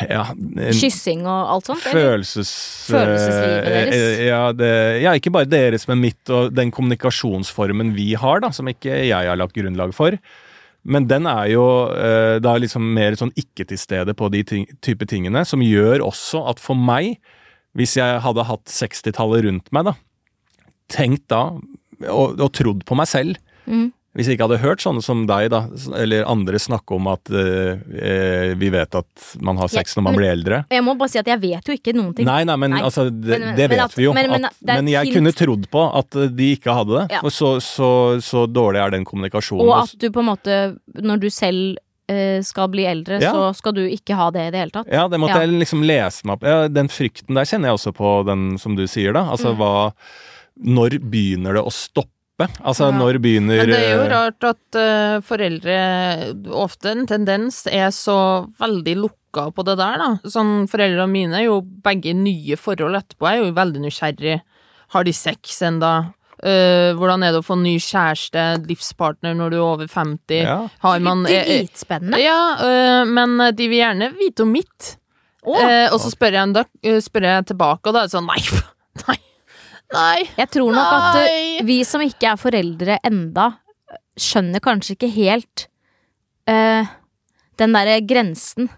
[SPEAKER 2] ja,
[SPEAKER 4] Kyssing og alt sånt.
[SPEAKER 2] følelses...
[SPEAKER 4] Følelseslivet
[SPEAKER 2] eh,
[SPEAKER 4] deres.
[SPEAKER 2] eh, Ja, det, ja, ikke bare deres, men mitt og den kommunikasjonsformen vi har, da, som ikke jeg har lagt grunnlag for. Men den er jo eh, da liksom mer sånn ikke til stede på de ting, type tingene, som gjør også at for meg, hvis jeg hadde hatt 60-tallet rundt meg, da, tenkt da, og, og trodd på meg selv,
[SPEAKER 4] Mm.
[SPEAKER 2] Hvis jeg ikke hadde hørt sånne som deg, da, eller andre snakke om at eh, eh, vi vet at man har sex
[SPEAKER 4] Ja,
[SPEAKER 2] når man
[SPEAKER 4] men-
[SPEAKER 2] blir eldre.
[SPEAKER 4] Jeg må bare si at jeg vet jo ikke noen ting.
[SPEAKER 2] Nei, nei, men
[SPEAKER 4] Nei.
[SPEAKER 2] altså, det,
[SPEAKER 4] Men-
[SPEAKER 2] det vet
[SPEAKER 4] at-
[SPEAKER 2] vi jo.
[SPEAKER 4] men-
[SPEAKER 2] at, men jeg
[SPEAKER 4] hint.
[SPEAKER 2] kunne trodd på at eh, de ikke hadde det.
[SPEAKER 4] Ja.
[SPEAKER 2] Så, så, så dårlig er den kommunikasjonen.
[SPEAKER 4] Og at du på en måte, når du selv eh, skal bli eldre,
[SPEAKER 2] Ja.
[SPEAKER 4] så skal du ikke ha det i det hele tatt.
[SPEAKER 2] ja, det måtte jeg liksom lese meg opp Den frykten der kjenner jeg også på, den som du sier, da.
[SPEAKER 4] Mm.
[SPEAKER 2] Altså hva Når begynner det å stoppe? Altså,
[SPEAKER 3] Ja.
[SPEAKER 2] når begynner
[SPEAKER 3] Men det er jo
[SPEAKER 2] eh,
[SPEAKER 3] rart at uh, foreldre ofte en tendens er så veldig lukka på det der, da. Sånn foreldrene mine er jo begge nye forhold etterpå, jeg er jo veldig nysgjerrig. Har de sex enda? Uh, hvordan er det å få ny kjæreste, livspartner, når du er over 50?
[SPEAKER 2] Ja.
[SPEAKER 3] Har man
[SPEAKER 4] Dritspennende.
[SPEAKER 3] Ja, eh, men de vil gjerne vite om mitt.
[SPEAKER 4] Oh.
[SPEAKER 3] Eh, og så spør jeg, en dag, spør jeg tilbake, og da er det sånn nei, nei, nei.
[SPEAKER 4] jeg tror nok at eh, vi som ikke er foreldre enda, skjønner kanskje ikke helt uh, den derre grensen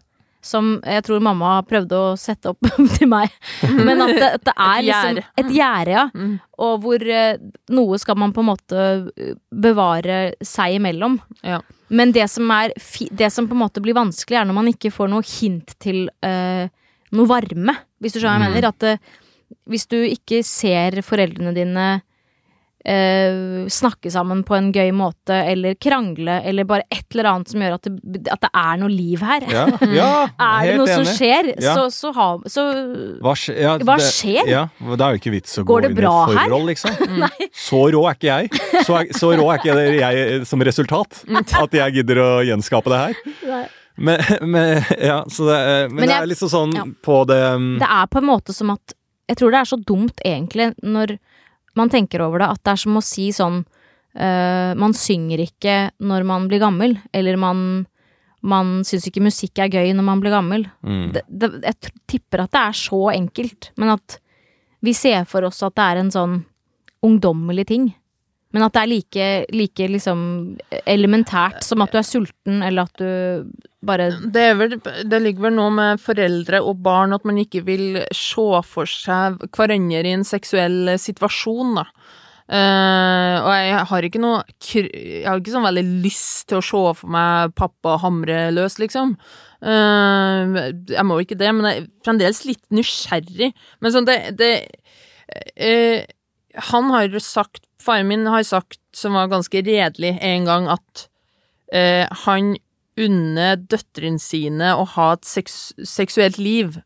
[SPEAKER 4] som jeg tror mamma prøvde å sette opp til meg. Men at det, at det er liksom et gjerde, ja.
[SPEAKER 3] Mm.
[SPEAKER 4] Og hvor eh, noe skal man på en måte bevare seg imellom.
[SPEAKER 3] Ja.
[SPEAKER 4] Men det som, er det som på en måte blir vanskelig, er når man ikke får noe hint til uh, noe varme. Hvis du skjønner hva jeg
[SPEAKER 2] Mm.
[SPEAKER 4] mener. At det, hvis du ikke ser foreldrene dine eh, snakke sammen på en gøy måte, eller krangle, eller bare et eller annet som gjør at det, at det er noe liv her.
[SPEAKER 2] Ja, ja
[SPEAKER 4] er det
[SPEAKER 2] noe
[SPEAKER 4] noe som skjer,
[SPEAKER 2] Ja.
[SPEAKER 4] så, så, ha, så
[SPEAKER 2] Hva, ja,
[SPEAKER 4] Hva
[SPEAKER 2] det-
[SPEAKER 4] skjer?
[SPEAKER 2] Ja, da er jo ikke vits å
[SPEAKER 4] Går
[SPEAKER 2] gå
[SPEAKER 4] det
[SPEAKER 2] inn i et forhold, liksom. Så rå er ikke jeg. Så, så rå er ikke jeg som resultat. At jeg gidder å gjenskape det her.
[SPEAKER 4] Nei.
[SPEAKER 2] Men, men, ja, så det, men,
[SPEAKER 4] men jeg, det
[SPEAKER 2] er liksom sånn
[SPEAKER 4] ja.
[SPEAKER 2] på det um,
[SPEAKER 4] Det er på en måte som at Jeg tror det er så dumt, egentlig, når man tenker over det, at det er som å si sånn uh, Man synger ikke når man blir gammel, eller man man syns ikke musikk er gøy når man blir gammel.
[SPEAKER 2] mm.
[SPEAKER 4] Det, det, jeg tipper at det er så enkelt, men at vi ser for oss at det er en sånn ungdommelig ting. Men at det er like, like liksom elementært som at du er sulten, eller at du bare
[SPEAKER 3] Det, er vel, det ligger vel noe med foreldre og barn at man ikke vil se for seg hverandre i en seksuell situasjon, da. Uh, og jeg har ikke noe Jeg har ikke sånn veldig lyst til å se for meg pappa hamre løs, liksom. Uh, jeg må ikke det, men jeg er fremdeles litt nysgjerrig. Men sånn, det, det uh, Han har sagt Faren min har sagt, som var ganske redelig en gang, at eh, han unner døtrene sine å ha et seks seksuelt liv.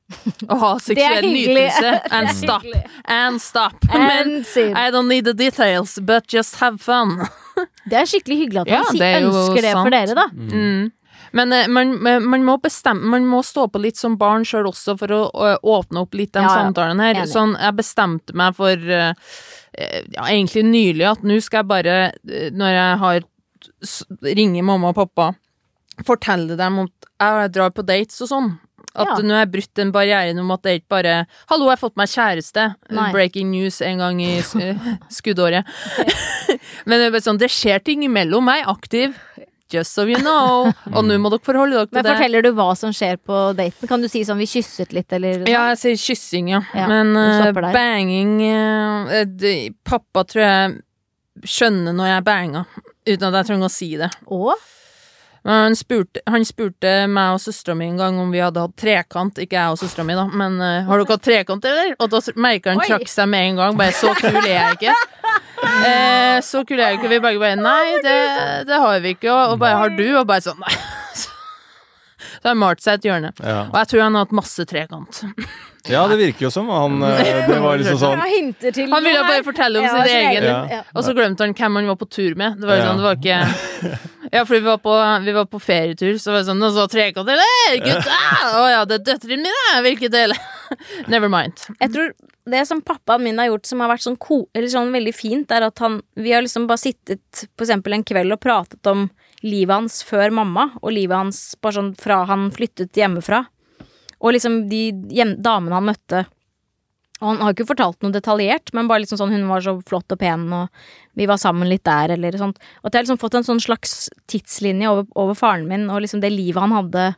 [SPEAKER 3] Å ha seksuell nytelse. And stop. And stop. Men
[SPEAKER 4] And.
[SPEAKER 3] I don't need the details, but just have fun.
[SPEAKER 4] Det er skikkelig hyggelig at
[SPEAKER 3] Ja,
[SPEAKER 4] han
[SPEAKER 3] er
[SPEAKER 4] ønsker det for dere, da.
[SPEAKER 3] Mm. Men eh, man, man må bestemme Man må stå på litt som barn sjøl også for å, å åpne opp litt den
[SPEAKER 4] Ja,
[SPEAKER 3] samtalen her.
[SPEAKER 4] Enig.
[SPEAKER 3] Sånn, jeg bestemte meg for eh, eh, ja, egentlig nylig at nå skal jeg bare, eh, når jeg har ringe mamma og pappa, fortelle dem at jeg drar på dates og sånn. At
[SPEAKER 4] Ja.
[SPEAKER 3] nå har jeg brutt den barrieren om at det er ikke bare 'hallo, jeg har fått meg kjæreste',
[SPEAKER 4] Nei.
[SPEAKER 3] breaking news en gang i eh, skuddåret. Men det sånn, det skjer ting imellom. Er aktiv. Just so you know. Og nå må dere forholde dere til det.
[SPEAKER 4] Men forteller du hva som skjer på daten? Kan du si sånn 'vi kysset litt', eller noe?
[SPEAKER 3] Ja, jeg sier kyssing, ja.
[SPEAKER 4] Ja,
[SPEAKER 3] Men eh,
[SPEAKER 4] der.
[SPEAKER 3] banging uh, de, Pappa tror jeg skjønner når jeg banger, uten at jeg trenger å si det.
[SPEAKER 4] Og?
[SPEAKER 3] Han spurte, han spurte meg og søstera mi en gang om vi hadde hatt trekant. Ikke jeg og søstera mi, da, men uh, har dere hatt trekant, eller? Og da merka han
[SPEAKER 4] Oi.
[SPEAKER 3] trakk seg med en gang. Bare så kul er jeg ikke. Eh, så kul er jeg ikke. Vi begge bare nei, det, det har vi ikke. Og, og bare har du? Og bare sånn nei. Så har han malt seg et hjørne.
[SPEAKER 2] Ja.
[SPEAKER 3] Og jeg tror han har hatt masse trekant.
[SPEAKER 2] Ja, det virker jo som han eh, Det var liksom sånn
[SPEAKER 3] Han ville bare fortelle om
[SPEAKER 4] Ja,
[SPEAKER 3] sin egen.
[SPEAKER 4] ja.
[SPEAKER 3] Og så glemte han hvem han var på tur med. Det var jo sånn, det var ikke Ja, fordi vi var på, vi var på ferietur, så var det sånn Og så trekant, eller? Gutta! Å ja, det er døtrene mine! Hvilke deler? Never mind.
[SPEAKER 4] Jeg tror det som pappaen min har gjort som har vært sånn, ko eller sånn veldig fint, er at han Vi har liksom bare sittet på eksempel en kveld og pratet om livet hans før mamma, og livet hans bare sånn fra han flyttet hjemmefra. Og liksom de damene han møtte. Og han har ikke fortalt noe detaljert, men bare liksom sånn hun var så flott og pen, og vi var sammen litt der, eller sånt. Og at jeg har liksom fått en sånn slags tidslinje over, over faren min, og liksom det livet han hadde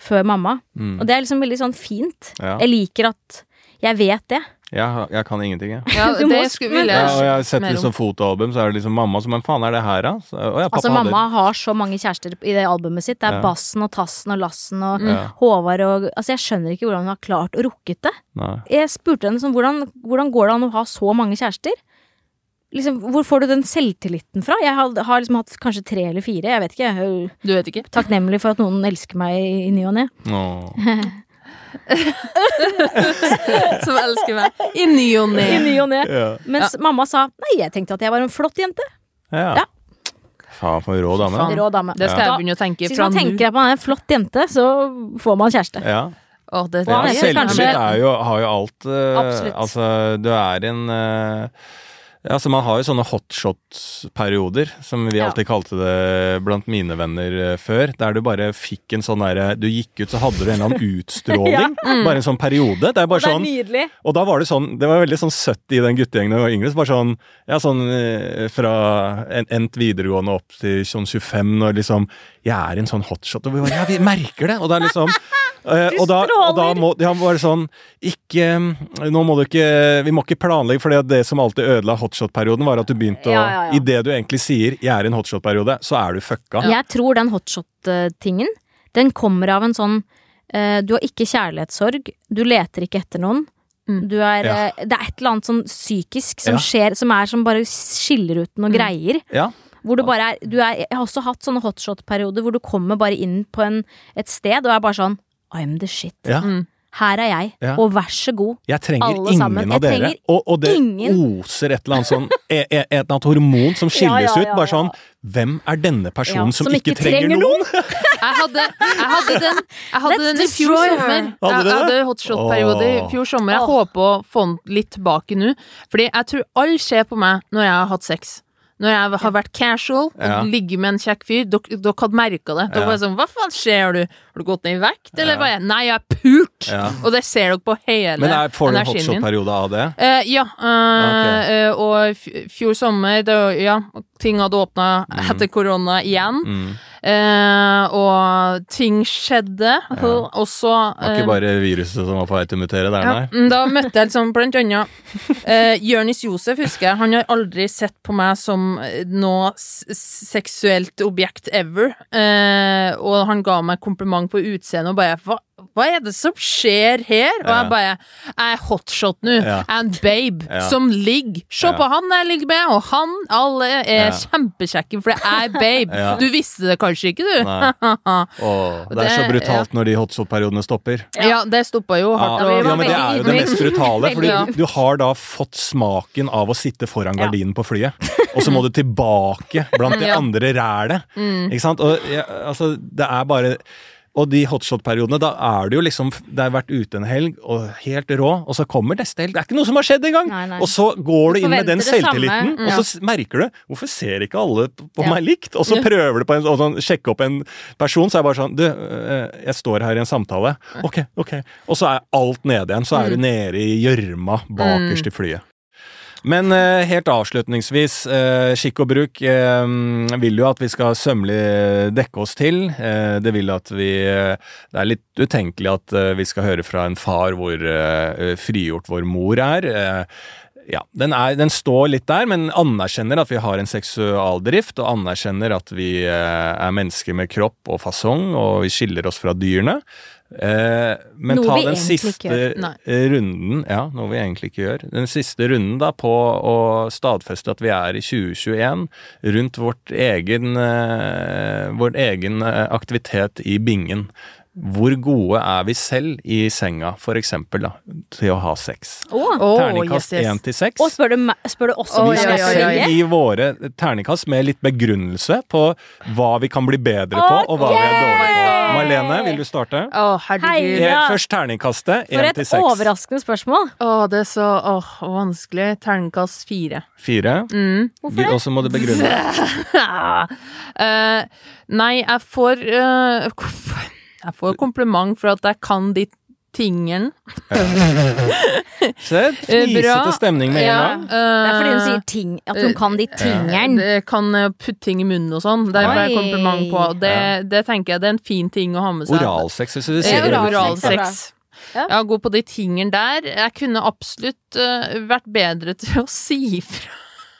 [SPEAKER 4] før mamma.
[SPEAKER 2] mm.
[SPEAKER 4] Og det er liksom veldig sånn fint.
[SPEAKER 2] Ja.
[SPEAKER 4] Jeg liker at jeg vet det.
[SPEAKER 2] Jeg, jeg kan ingenting, jeg.
[SPEAKER 3] Ja,
[SPEAKER 4] Du må
[SPEAKER 3] det skulle,
[SPEAKER 2] Ja, og
[SPEAKER 3] jeg
[SPEAKER 2] har sett liksom fotoalbum, så er det liksom mamma som Men faen, er det her, da? Så, ja, pappa
[SPEAKER 4] Altså,
[SPEAKER 2] hadde-
[SPEAKER 4] mamma har så mange kjærester i det albumet sitt. Det er
[SPEAKER 2] Ja.
[SPEAKER 4] Bassen og Tassen og Lassen og
[SPEAKER 2] mm.
[SPEAKER 4] Håvard og Altså, jeg skjønner ikke hvordan hun har klart å rukket det.
[SPEAKER 2] Nei.
[SPEAKER 4] Jeg spurte henne sånn, hvordan, hvordan går det an å ha så mange kjærester? Liksom, hvor får du den selvtilliten fra? Jeg har, har liksom hatt kanskje tre eller fire, jeg vet ikke. Jeg er
[SPEAKER 3] Du vet ikke?
[SPEAKER 4] takknemlig for at noen elsker meg i, i ny og ne.
[SPEAKER 3] Som elsker meg. I ny og
[SPEAKER 4] I ny og ne.
[SPEAKER 2] Ja.
[SPEAKER 4] Mens mamma sa nei, jeg tenkte at jeg var en flott jente.
[SPEAKER 2] ja.
[SPEAKER 4] Ja.
[SPEAKER 2] Faen, for en rå dame.
[SPEAKER 4] Rå dame.
[SPEAKER 3] Det skal jeg begynne å tenke
[SPEAKER 4] Hvis man tenker at man er en flott jente, så får man kjæreste.
[SPEAKER 2] Ja.
[SPEAKER 3] Oh, det,
[SPEAKER 2] Ja, Selvtillit har jo alt uh,
[SPEAKER 4] Absolutt.
[SPEAKER 2] Altså, du er en eh, ja, så Man har jo sånne hotshot-perioder, som vi
[SPEAKER 4] Ja.
[SPEAKER 2] alltid kalte det blant mine venner eh, før. Der du bare fikk en sånn derre Du gikk ut, så hadde du en eller annen utstråling. Bare en sånn periode. Det er bare
[SPEAKER 4] Det er
[SPEAKER 2] sånn
[SPEAKER 4] nydelig.
[SPEAKER 2] Og da var det sånn Det var veldig sånn søtt i den guttegjengen da jeg var yngre. Så bare sånn Ja, sånn eh, fra en- endt videregående opp til sånn 25, når liksom Jeg er en sånn hotshot, og vi bare Ja, vi merker det! Og det er liksom
[SPEAKER 4] Du
[SPEAKER 2] og, da, og da må Ja, bare sånn Ikke Nå må du ikke Vi må ikke planlegge, for det som alltid ødela hotshot-perioden, var at du begynte å
[SPEAKER 4] Ja, ja, ja.
[SPEAKER 2] det du egentlig sier 'jeg er i en hotshot-periode', så er du fucka.
[SPEAKER 4] Jeg tror den hotshot-tingen, den kommer av en sånn uh, Du har ikke kjærlighetssorg, du leter ikke etter noen.
[SPEAKER 3] Mm.
[SPEAKER 4] Du er,
[SPEAKER 2] Ja.
[SPEAKER 4] eh, Det er et eller annet sånn psykisk som
[SPEAKER 2] Ja.
[SPEAKER 4] skjer, som er som bare skiller ut noen
[SPEAKER 3] Mm.
[SPEAKER 4] greier.
[SPEAKER 2] Ja.
[SPEAKER 4] Hvor du bare er, du er Jeg har også hatt sånne hotshot-perioder hvor du kommer bare inn på en, et sted og er bare sånn I'm the shit.
[SPEAKER 2] ja.
[SPEAKER 3] Mm.
[SPEAKER 4] Her er jeg,
[SPEAKER 2] Ja.
[SPEAKER 4] og vær så god.
[SPEAKER 2] Jeg trenger ingen
[SPEAKER 4] sammen.
[SPEAKER 2] av dere. Og, og det
[SPEAKER 4] ingen.
[SPEAKER 2] oser et eller annet sånn e- e- Et eller annet hormon som skilles
[SPEAKER 4] Ja, ja, ja,
[SPEAKER 2] ut. Bare sånn. Hvem er denne personen
[SPEAKER 4] Ja,
[SPEAKER 2] som,
[SPEAKER 4] som
[SPEAKER 2] ikke,
[SPEAKER 4] ikke
[SPEAKER 2] trenger,
[SPEAKER 4] trenger
[SPEAKER 2] noen?
[SPEAKER 3] Jeg hadde, jeg hadde den, jeg hadde den i fjor sommer.
[SPEAKER 2] Hadde
[SPEAKER 3] Jeg
[SPEAKER 2] du det?
[SPEAKER 3] hadde hotshot-periode i fjor sommer. Jeg håper å få den litt tilbake nå. Fordi jeg tror alle ser på meg når jeg har hatt sex. Når jeg har vært casual og
[SPEAKER 2] Ja.
[SPEAKER 3] ligget med en kjekk fyr, dere, dere hadde merka det. Dere
[SPEAKER 2] Ja.
[SPEAKER 3] var sånn Hva faen skjer du? Har du gått ned i vekt, eller
[SPEAKER 2] Ja.
[SPEAKER 3] hva er det? Nei, jeg er pult!
[SPEAKER 2] Ja.
[SPEAKER 3] Og det ser dere på hele
[SPEAKER 2] Men er, får du en
[SPEAKER 3] energien min.
[SPEAKER 2] hotshot-periode av det?
[SPEAKER 3] Uh, ja, Uh,
[SPEAKER 2] okay.
[SPEAKER 3] uh, og fjor sommer, det, ja, ting hadde åpna etter korona igjen.
[SPEAKER 2] Mm.
[SPEAKER 3] Eh, og ting skjedde. Og så
[SPEAKER 2] Det var ikke bare viruset som var på vei til å mutere der,
[SPEAKER 3] ja,
[SPEAKER 2] nei?
[SPEAKER 3] mm, Da møtte jeg liksom blant annet eh, Jørnis Josef, husker jeg. Han har aldri sett på meg som eh, noe seksuelt objekt ever. Eh, og han ga meg kompliment på utseendet og bare hva, hva er det som skjer her? Og jeg bare Jeg er hotshot nå.
[SPEAKER 2] Ja.
[SPEAKER 3] And babe
[SPEAKER 2] Ja.
[SPEAKER 3] som ligger. Se på han jeg ligger med, og han Alle er
[SPEAKER 2] Ja.
[SPEAKER 3] kjempekjekke, for det er babe.
[SPEAKER 2] Ja.
[SPEAKER 3] Du visste det kanskje ikke, du?
[SPEAKER 2] Åh, det er så brutalt når de hotshot-periodene stopper.
[SPEAKER 3] ja, det stoppa jo hardt.
[SPEAKER 2] Ja, men det er jo det mest brutale. Fordi du, du har da fått smaken av å sitte foran gardinen på flyet, og så må du tilbake blant de andre rælet. Ikke sant? Og altså, det er bare og de hotshot-periodene, da er det jo liksom Det har vært ute en helg, og helt rå, og så kommer neste helg. Det er ikke noe som har skjedd engang!
[SPEAKER 4] Nei, nei.
[SPEAKER 2] Og så går du
[SPEAKER 4] Du
[SPEAKER 2] inn med den selvtilliten, mm,
[SPEAKER 3] ja.
[SPEAKER 2] og så merker du Hvorfor ser ikke alle på
[SPEAKER 4] Ja.
[SPEAKER 2] meg likt? Og så prøver du på en, sånn, sjekke opp en person, så er det bare sånn Du, øh, jeg står her i en samtale. Ok, ok. Og så er alt nede igjen. Så er du nede i gjørma bakerst i flyet. Men eh, helt avslutningsvis, eh, skikk og bruk eh, vil jo at vi skal sømmelig dekke oss til. Det vil at vi Det er litt utenkelig at vi skal høre fra en far hvor frigjort vår mor er. Ja, den, er, den står litt der, men anerkjenner at vi har en seksualdrift, og anerkjenner at vi er mennesker med kropp og fasong, og vi skiller oss fra dyrene. Eh, men
[SPEAKER 4] Noe
[SPEAKER 2] ta den siste runden Ja, noe vi egentlig ikke gjør. Den siste runden da på å stadfeste at vi er i 2021 rundt vårt egen, eh, vår egen eh, aktivitet i bingen. Hvor gode er vi selv i senga, for eksempel, da, til å ha sex?
[SPEAKER 3] Åh,
[SPEAKER 2] Terningkast
[SPEAKER 3] yes, yes.
[SPEAKER 2] til seks.
[SPEAKER 4] Og spør du, spør du også om
[SPEAKER 2] Vi skal
[SPEAKER 3] oi,
[SPEAKER 4] skal
[SPEAKER 2] gi våre terningkast med litt begrunnelse på hva vi kan bli bedre på, og hva vi er dårlige på. Marlene, vil du starte?
[SPEAKER 3] Å, herregud.
[SPEAKER 4] Hei. Ja.
[SPEAKER 2] Eh, Først terningkastet.
[SPEAKER 4] For et overraskende spørsmål.
[SPEAKER 3] Å, det er så åh, vanskelig. Terningkast fire.
[SPEAKER 2] Fire.
[SPEAKER 3] Mm.
[SPEAKER 4] Hvorfor det?
[SPEAKER 2] Og så må du begrunne.
[SPEAKER 3] uh, nei, jeg får uh, Jeg får kompliment for at jeg kan de tingene.
[SPEAKER 2] Se,
[SPEAKER 3] Eh,
[SPEAKER 2] fnisete stemning med en
[SPEAKER 3] Ja,
[SPEAKER 2] gang.
[SPEAKER 4] Det er fordi hun
[SPEAKER 3] eh,
[SPEAKER 4] sier ting, at hun kan de tingeren.
[SPEAKER 3] Det kan eh, putte ting i munnen og sånn. Det er jeg kompliment på. Det, det tenker jeg det er en fin ting å ha med seg.
[SPEAKER 2] Oralsex, hvis du
[SPEAKER 3] Eh,
[SPEAKER 2] sier det.
[SPEAKER 4] oralsex. Ja.
[SPEAKER 3] Ja, god på de tingene der. Jeg kunne absolutt uh, vært bedre til å si ifra.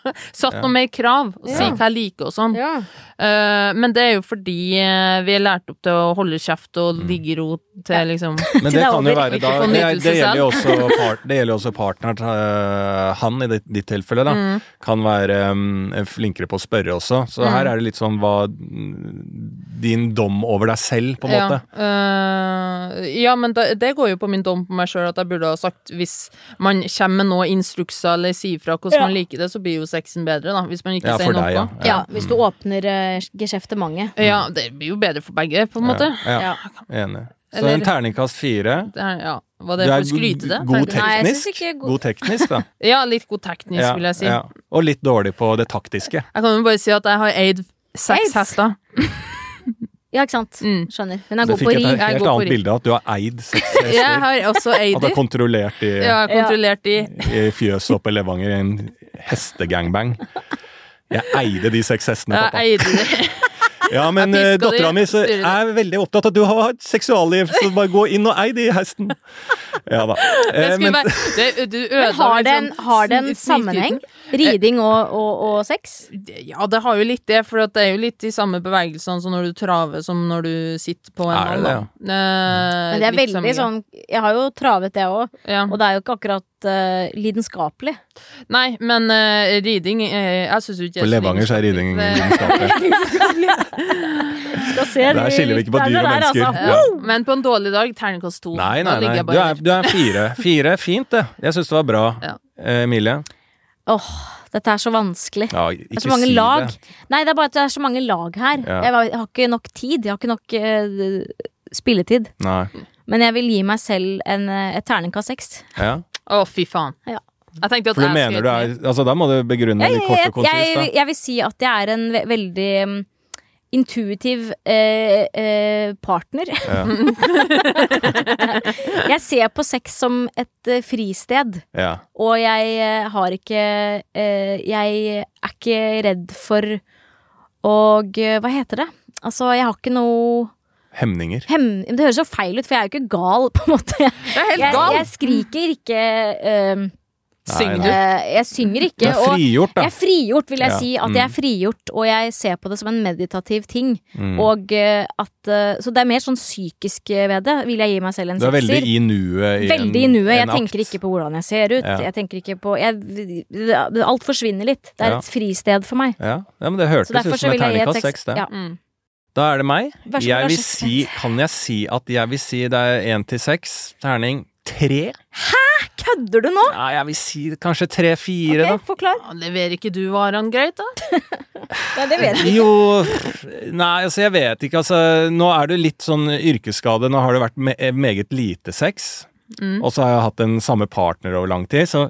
[SPEAKER 3] Satt noe mer krav, og si hva jeg liker og sånn.
[SPEAKER 4] Ja.
[SPEAKER 3] Eh, men det er jo fordi eh, vi er lært opp til å holde kjeft og ligge i ro til liksom
[SPEAKER 2] Men det kan jo være da Det, det gjelder jo også, part, det gjelder jo også partneren uh, Han, i ditt, ditt tilfelle, da,
[SPEAKER 3] Mm.
[SPEAKER 2] kan være um, flinkere på å spørre også. Så
[SPEAKER 3] Mm.
[SPEAKER 2] her er det litt sånn hva Din dom over deg selv, på en måte.
[SPEAKER 3] Ja, eh, ja men det, det går jo på min dom på meg sjøl at jeg burde ha sagt hvis man kommer med noe instrukser eller sier fra hvordan
[SPEAKER 4] Ja.
[SPEAKER 3] man liker det, så blir jo sexen bedre, da. Hvis man ikke
[SPEAKER 2] Ja,
[SPEAKER 3] sier noe.
[SPEAKER 2] deg, ja.
[SPEAKER 4] ja, hvis du åpner uh, mange
[SPEAKER 3] Ja, det blir jo bedre for begge, på en måte.
[SPEAKER 2] Ja,
[SPEAKER 4] Ja.
[SPEAKER 2] ja, enig. Så
[SPEAKER 3] Eller-
[SPEAKER 2] en terningkast fire.
[SPEAKER 3] Er, ja. Var det
[SPEAKER 2] Du er
[SPEAKER 3] for å skryte det?
[SPEAKER 2] god teknisk.
[SPEAKER 4] Nei, god-
[SPEAKER 2] God teknisk, da.
[SPEAKER 3] Ja, litt god teknisk,
[SPEAKER 2] Ja,
[SPEAKER 3] vil jeg si.
[SPEAKER 2] ja. Og litt dårlig på det taktiske.
[SPEAKER 3] Jeg kan jo bare si at jeg har eid seks hester.
[SPEAKER 4] Ja, ikke sant.
[SPEAKER 3] Mm.
[SPEAKER 4] Skjønner. Hun er god på ri.
[SPEAKER 2] et
[SPEAKER 3] fikk et
[SPEAKER 2] helt annet bilde av at du har eid seks
[SPEAKER 3] Jeg har også eid
[SPEAKER 2] At du har kontrollert i,
[SPEAKER 3] ja, har kontrollert de.
[SPEAKER 2] i fjøset oppe i Levanger i en hestegangbang. Jeg eide de seks hestene,
[SPEAKER 3] Jeg eide de.
[SPEAKER 2] Ja, men eh, dattera mi er veldig opptatt av at du har et seksualliv, så bare gå inn og ei de hesten. Ja da. Eh, Men
[SPEAKER 3] være, det, du
[SPEAKER 4] Men har det en, har det en sammenheng? Riding og, og, og sex?
[SPEAKER 3] Ja, det har jo litt det, for det er jo litt de samme bevegelsene som når du traver som når du sitter på en
[SPEAKER 2] Er
[SPEAKER 3] Ja. Eh,
[SPEAKER 4] Men det er veldig sånn Jeg har jo travet det òg,
[SPEAKER 3] ja.
[SPEAKER 4] og det er jo ikke akkurat uh, lidenskapelig.
[SPEAKER 3] Nei, men uh, riding uh, Jeg syns ikke
[SPEAKER 2] på Levanger så er riding lidenskapelig. Der skiller vi ikke på dyr og
[SPEAKER 4] der,
[SPEAKER 2] mennesker.
[SPEAKER 4] altså.
[SPEAKER 2] Ja.
[SPEAKER 3] Men på en dårlig dag, terningkast to.
[SPEAKER 2] Nei, nei, nei. Du er, du er fire. Fire, fint det. Jeg syns det var bra.
[SPEAKER 3] Ja.
[SPEAKER 2] Emilie?
[SPEAKER 4] Åh, dette er så vanskelig.
[SPEAKER 2] Ja,
[SPEAKER 4] Det er så mange
[SPEAKER 2] si
[SPEAKER 4] lag.
[SPEAKER 2] det.
[SPEAKER 4] Nei, det er bare at det er så mange lag her.
[SPEAKER 2] Ja.
[SPEAKER 4] Jeg, var- jeg har ikke nok tid. Jeg har ikke nok uh, spilletid.
[SPEAKER 2] Nei.
[SPEAKER 4] Men jeg vil gi meg selv en, et terningkast seks.
[SPEAKER 2] Ja.
[SPEAKER 3] Å, fy faen.
[SPEAKER 2] ja.
[SPEAKER 3] Jeg tenkte at
[SPEAKER 2] For du
[SPEAKER 3] jeg
[SPEAKER 2] mener du er Altså, da må du begrunne
[SPEAKER 4] Jeg,
[SPEAKER 2] litt kort og konsist,
[SPEAKER 4] jeg, jeg vil si at jeg er en ve veldig mm, intuitiv eh, eh, partner. jeg ser på sex som et eh, fristed,
[SPEAKER 2] Ja.
[SPEAKER 4] og jeg eh, har ikke eh, Jeg er ikke redd for og eh, Hva heter det? Altså, jeg har ikke noe
[SPEAKER 2] Hemninger.
[SPEAKER 4] hem... Det høres så feil ut, for jeg er jo ikke gal, på en måte.
[SPEAKER 3] Det er helt
[SPEAKER 4] Jeg,
[SPEAKER 3] gal!
[SPEAKER 4] jeg skriker ikke uh,
[SPEAKER 3] Synger du?
[SPEAKER 4] eh, Jeg synger
[SPEAKER 2] Du
[SPEAKER 4] ikke.
[SPEAKER 2] er frigjort, da.
[SPEAKER 4] jeg er frigjort, vil jeg
[SPEAKER 2] Ja,
[SPEAKER 4] si. At
[SPEAKER 2] mm.
[SPEAKER 4] jeg er frigjort, og jeg ser på det som en meditativ ting.
[SPEAKER 2] Mm.
[SPEAKER 4] Og eh, at eh, Så det er mer sånn psykisk ved det, vil jeg gi meg selv en
[SPEAKER 2] Du er veldig
[SPEAKER 4] sekser.
[SPEAKER 2] i nuet. i
[SPEAKER 4] Veldig i
[SPEAKER 2] en-
[SPEAKER 4] nuet. Jeg tenker
[SPEAKER 2] akt.
[SPEAKER 4] ikke på hvordan jeg ser ut.
[SPEAKER 2] Ja.
[SPEAKER 4] Jeg tenker ikke på jeg, Alt forsvinner litt. Det er
[SPEAKER 2] Ja.
[SPEAKER 4] et fristed for meg.
[SPEAKER 2] Ja, ja men det hørtes ut som et terningkast
[SPEAKER 4] seks,
[SPEAKER 2] det.
[SPEAKER 4] Ja.
[SPEAKER 3] Mm.
[SPEAKER 2] Da er det meg. Jeg vil si Kan jeg si at jeg vil si det er én til seks? Terning tre?
[SPEAKER 4] Kødder du nå?
[SPEAKER 2] Ja, jeg vil si kanskje tre-fire,
[SPEAKER 4] Ok, Forklar.
[SPEAKER 3] Ja, Leverer ikke du varene greit, da?
[SPEAKER 4] nei, det vet
[SPEAKER 2] jeg
[SPEAKER 4] jeg.
[SPEAKER 2] Jo Nei, altså, jeg vet ikke. Altså, nå er det litt sånn yrkesskade. Nå har det vært me meget lite sex.
[SPEAKER 3] Mm.
[SPEAKER 2] Og så har jeg hatt den samme partner over lang tid, så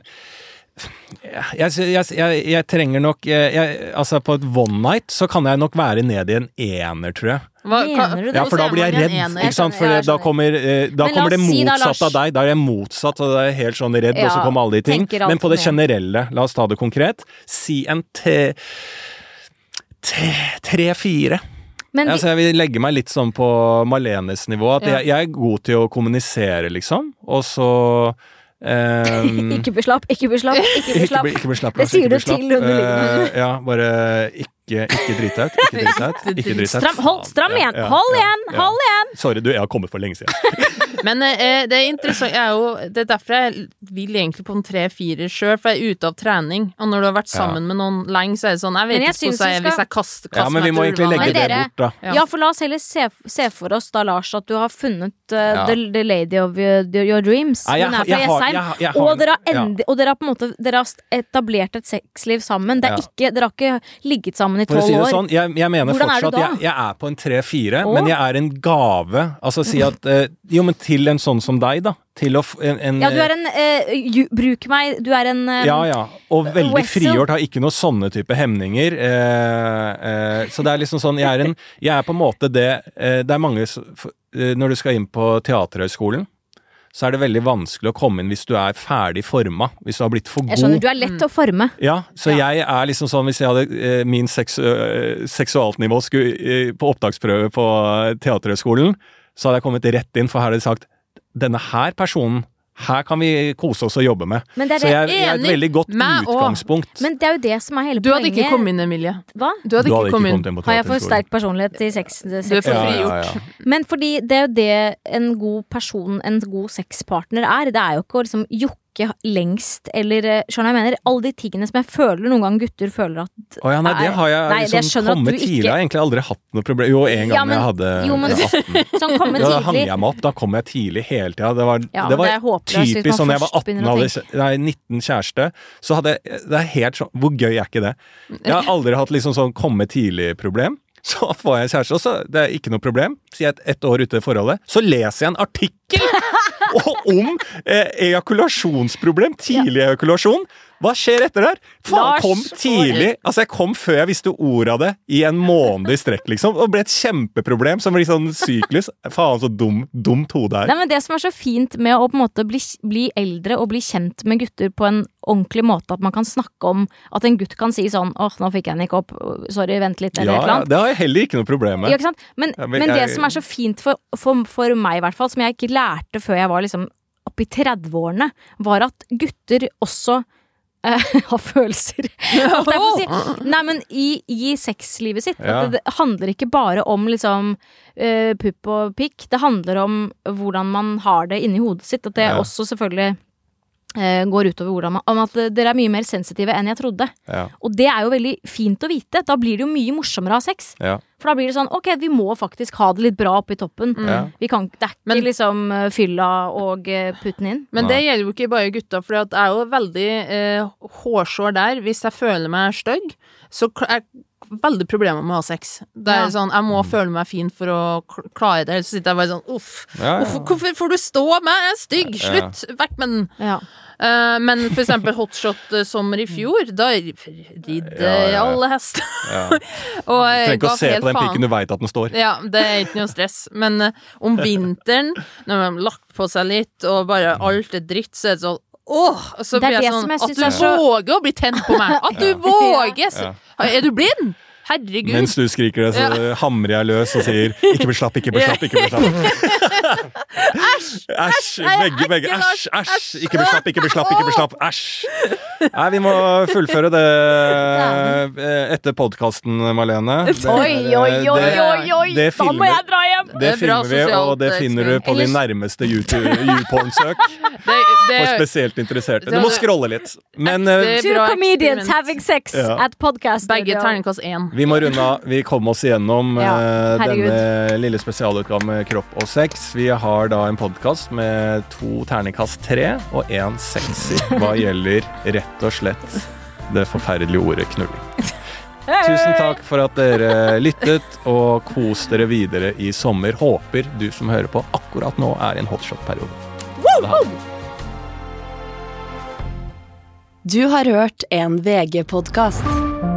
[SPEAKER 2] jeg, jeg, jeg, jeg trenger nok Altså, på et one night så kan jeg nok være ned i en ener, tror jeg.
[SPEAKER 3] Hva,
[SPEAKER 4] Mener du det?
[SPEAKER 2] Ja, for da blir jeg redd, ikke sant? For da kommer, eh, da kommer det motsatt av deg. Da er jeg motsatt, og da er jeg helt sånn redd, og så kommer alle de ting. Men på det generelle, la oss ta det konkret, si en. Tre-fire.
[SPEAKER 4] Men
[SPEAKER 2] Altså, jeg vil legge meg litt sånn på Malenes nivå. At
[SPEAKER 3] Ja.
[SPEAKER 2] jeg, jeg er god til å kommunisere, liksom. Og så ehm,
[SPEAKER 4] ikke ikke beslapp, ikke
[SPEAKER 2] bli, ikke bli slapp.
[SPEAKER 4] Det sier du til underliggende.
[SPEAKER 2] Uh, ja, bare ikke, ikke drit deg ut. Ikke drit deg ut. Ikke drit deg ut.
[SPEAKER 4] Stram, hold, stram igjen! Hold igjen! Hold igjen!
[SPEAKER 2] Sorry, du, jeg har kommet for lenge siden.
[SPEAKER 3] Men eh, det er interessant jeg er jo, Det er derfor jeg vil egentlig på en tre-fire sjøl, for jeg er ute av trening. Og når du har vært
[SPEAKER 2] Ja.
[SPEAKER 3] sammen med noen lenge, så er det sånn Jeg vet
[SPEAKER 4] jeg
[SPEAKER 3] ikke hvordan jeg er
[SPEAKER 4] vi
[SPEAKER 3] hvis jeg kaster,
[SPEAKER 2] Ja,
[SPEAKER 3] kaster
[SPEAKER 2] men vi må egentlig legge det bort, da.
[SPEAKER 3] Ja.
[SPEAKER 4] Ja, for la oss heller se, se for oss da, Lars, at du har funnet uh,
[SPEAKER 2] Ja.
[SPEAKER 4] the, the lady of your, your dreams.
[SPEAKER 2] Ja, jeg
[SPEAKER 4] Hun er fra Jessheim. Og dere har, endi- og dere har på en måte Dere har etablert et sexliv sammen. Det er
[SPEAKER 2] Ja.
[SPEAKER 4] ikke, dere har ikke ligget sammen i tolv
[SPEAKER 2] si
[SPEAKER 4] år.
[SPEAKER 2] sånn, jeg, jeg mener
[SPEAKER 4] Hvordan
[SPEAKER 2] fortsatt jeg, jeg er på en tre-fire, men jeg er en gave. Altså si at eh, Jo, men til en sånn som deg, da. Til å. En, en,
[SPEAKER 4] Ja, du er en eh, ju, Bruk meg, du er en eh,
[SPEAKER 2] ja, ja. Og veldig
[SPEAKER 4] Wessel.
[SPEAKER 2] frigjort, har ikke noen sånne type hemninger. Eh, eh, så det er liksom sånn Jeg er, en, jeg er på en måte det eh, Det er mange Når du skal inn på Teaterhøgskolen, så er det veldig vanskelig å komme inn hvis du er ferdig forma. Hvis du har blitt for god.
[SPEAKER 4] Jeg skjønner, du er lett å forme.
[SPEAKER 2] Ja, så
[SPEAKER 3] Ja.
[SPEAKER 2] jeg er liksom sånn Hvis jeg hadde eh, min seks, seksualnivå skulle, på opptaksprøve på eh, Teaterhøgskolen, så hadde jeg kommet rett inn, for her hadde de sagt Denne her personen, her kan vi kose oss og jobbe med.
[SPEAKER 4] Men det er
[SPEAKER 2] Så jeg, jeg er et veldig godt
[SPEAKER 3] utgangspunkt. også.
[SPEAKER 4] Men det er jo det som er hele
[SPEAKER 3] Du hadde
[SPEAKER 4] poenget.
[SPEAKER 3] ikke kommet inn, Emilie.
[SPEAKER 4] Hva?
[SPEAKER 3] Du hadde
[SPEAKER 2] du
[SPEAKER 3] ikke kommet inn.
[SPEAKER 2] inn
[SPEAKER 4] Har jeg for sterk personlighet til sex?
[SPEAKER 3] Du er for frigjort.
[SPEAKER 2] ja, ja.
[SPEAKER 4] Men fordi det er jo det en god person, en god sexpartner er. Det er jo ikke å liksom jokke lengst eller eh, Skjønner jeg mener? Alle de tingene som jeg føler noen gang gutter føler at
[SPEAKER 2] Å ja, nei, det har jeg
[SPEAKER 4] Nei,
[SPEAKER 2] liksom
[SPEAKER 4] skjønner
[SPEAKER 2] kommet
[SPEAKER 4] tidlig. ikke-.
[SPEAKER 2] Jeg har egentlig aldri hatt noe problem. Jo, en gang
[SPEAKER 4] Ja, men-
[SPEAKER 2] jeg hadde
[SPEAKER 4] jo, men-
[SPEAKER 2] 18.
[SPEAKER 4] Sånn
[SPEAKER 2] Ja, da hang jeg meg opp. Da kom jeg tidlig hele tida. Det var,
[SPEAKER 4] Ja,
[SPEAKER 2] det var
[SPEAKER 4] det håpløs,
[SPEAKER 2] typisk sånn jeg var 18 hadde nei, 19 kjæreste. Så hadde jeg Det er helt sånn Hvor gøy er ikke det? Jeg har aldri hatt liksom sånn komme tidlig-problem. Så får jeg kjæreste, og så det er ikke noe problem. Sier jeg et, ett år ute i forholdet. Så leser jeg en artikkel om eh, ejakulasjonsproblem. Tidlig ejakulasjon. Hva skjer etter der? Faen,
[SPEAKER 4] Lars
[SPEAKER 2] kom tidlig. Altså, jeg kom før jeg visste ordet av det, i en måned i strekk, liksom. Og ble et kjempeproblem som blir sånn syklus. Faen, så dum, dumt hode
[SPEAKER 4] Nei,
[SPEAKER 2] er.
[SPEAKER 4] men Det som er så fint med å på en måte bli, bli eldre og bli kjent med gutter på en ordentlig måte, at man kan snakke om at en gutt kan si sånn åh, nå fikk jeg den ikke opp, sorry, vent litt, eller
[SPEAKER 2] Ja,
[SPEAKER 4] et eller
[SPEAKER 2] ja,
[SPEAKER 4] annet.
[SPEAKER 2] det har jeg heller ikke noe problem
[SPEAKER 4] Ja,
[SPEAKER 2] med.
[SPEAKER 4] sant? Men,
[SPEAKER 2] Ja, men
[SPEAKER 4] men det som er så fint for, for, for meg, i hvert fall, som jeg ikke lærte før jeg var liksom oppi 30-årene, var at gutter også eh, har følelser. Si. Nei, men i, i sexlivet sitt.
[SPEAKER 2] Ja.
[SPEAKER 4] Det, det handler ikke bare om liksom eh, pupp og pikk. Det handler om hvordan man har det inni hodet sitt. At det
[SPEAKER 2] Ja.
[SPEAKER 4] også selvfølgelig går utover hvordan man Om at dere er mye mer sensitive enn jeg trodde.
[SPEAKER 2] Ja,
[SPEAKER 4] Og det er jo veldig fint å vite. Da blir det jo mye morsommere å ha sex.
[SPEAKER 2] ja,
[SPEAKER 4] For da blir det sånn ok, vi må faktisk ha det litt bra oppe i toppen.
[SPEAKER 2] ja.
[SPEAKER 4] Vi kan, det er ikke
[SPEAKER 3] Men-
[SPEAKER 4] liksom eh, fylla og eh, putten inn.
[SPEAKER 3] Men det gjelder jo ikke bare gutta, for jeg er jo veldig eh, hårsår der. Hvis jeg føler meg stygg, så jeg veldig problemer med å ha sex. Det er
[SPEAKER 4] Ja.
[SPEAKER 3] sånn, Jeg må føle meg fin for å klare det, ellers sitter jeg bare sånn uff.
[SPEAKER 2] Ja, ja.
[SPEAKER 3] Hvorfor, hvorfor får du stå med? Jeg er stygg! Slutt! Vekk med den!
[SPEAKER 4] Ja.
[SPEAKER 3] Uh, men for eksempel hotshot-sommer i fjor, da ridde
[SPEAKER 2] Ja, ja.
[SPEAKER 3] alle hester.
[SPEAKER 2] Ja.
[SPEAKER 3] Og
[SPEAKER 2] Du
[SPEAKER 3] jeg
[SPEAKER 2] trenger ikke
[SPEAKER 3] ga
[SPEAKER 2] å se på den pikken, du veit at den står.
[SPEAKER 3] Ja, det er ikke noe stress. Men uh, om vinteren, når man har lagt på seg litt, og bare alt er dritt, så er det sånn Åh! Og så
[SPEAKER 4] Det er
[SPEAKER 3] blir jeg sånn
[SPEAKER 4] som jeg
[SPEAKER 3] At du
[SPEAKER 4] er
[SPEAKER 3] våger å bli tent på meg! At du våger!
[SPEAKER 2] Ja.
[SPEAKER 3] Er du blind? Herregud.
[SPEAKER 2] Mens du skriker det, så hamrer jeg løs og sier 'ikke bli slapp, ikke bli slapp'. ikke bli slapp Æsj! Æsj! Begge, begge. Æsj! Æsj! Ikke bli slapp, ikke bli slapp, ikke bli slapp. Æsj! Nei, vi må fullføre det eh, etter podkasten, Marlene. Det-
[SPEAKER 4] Oi, oi, oi, oi, oi!
[SPEAKER 2] det
[SPEAKER 4] Da må jeg dra hjem!
[SPEAKER 2] Det
[SPEAKER 3] Det er
[SPEAKER 2] filmer vi, og det finner du på din nærmeste YouPorn-søk for spesielt interesserte. Du må scrolle litt. Men eh,
[SPEAKER 4] Two comedians having sex at podcast.
[SPEAKER 3] begge terningkast én.
[SPEAKER 2] Vi må runde av. Vi kom oss igjennom
[SPEAKER 4] Ja,
[SPEAKER 2] eh, denne lille spesialutgaven med kropp og sex. Vi har da en podkast med to terningkast tre og én sekser hva gjelder rett og slett det forferdelige ordet knulling. Tusen takk for at dere lyttet, og kos dere videre i sommer. Håper du som hører på akkurat nå, er i en hotshot-periode.
[SPEAKER 1] Du har hørt en VG-podkast.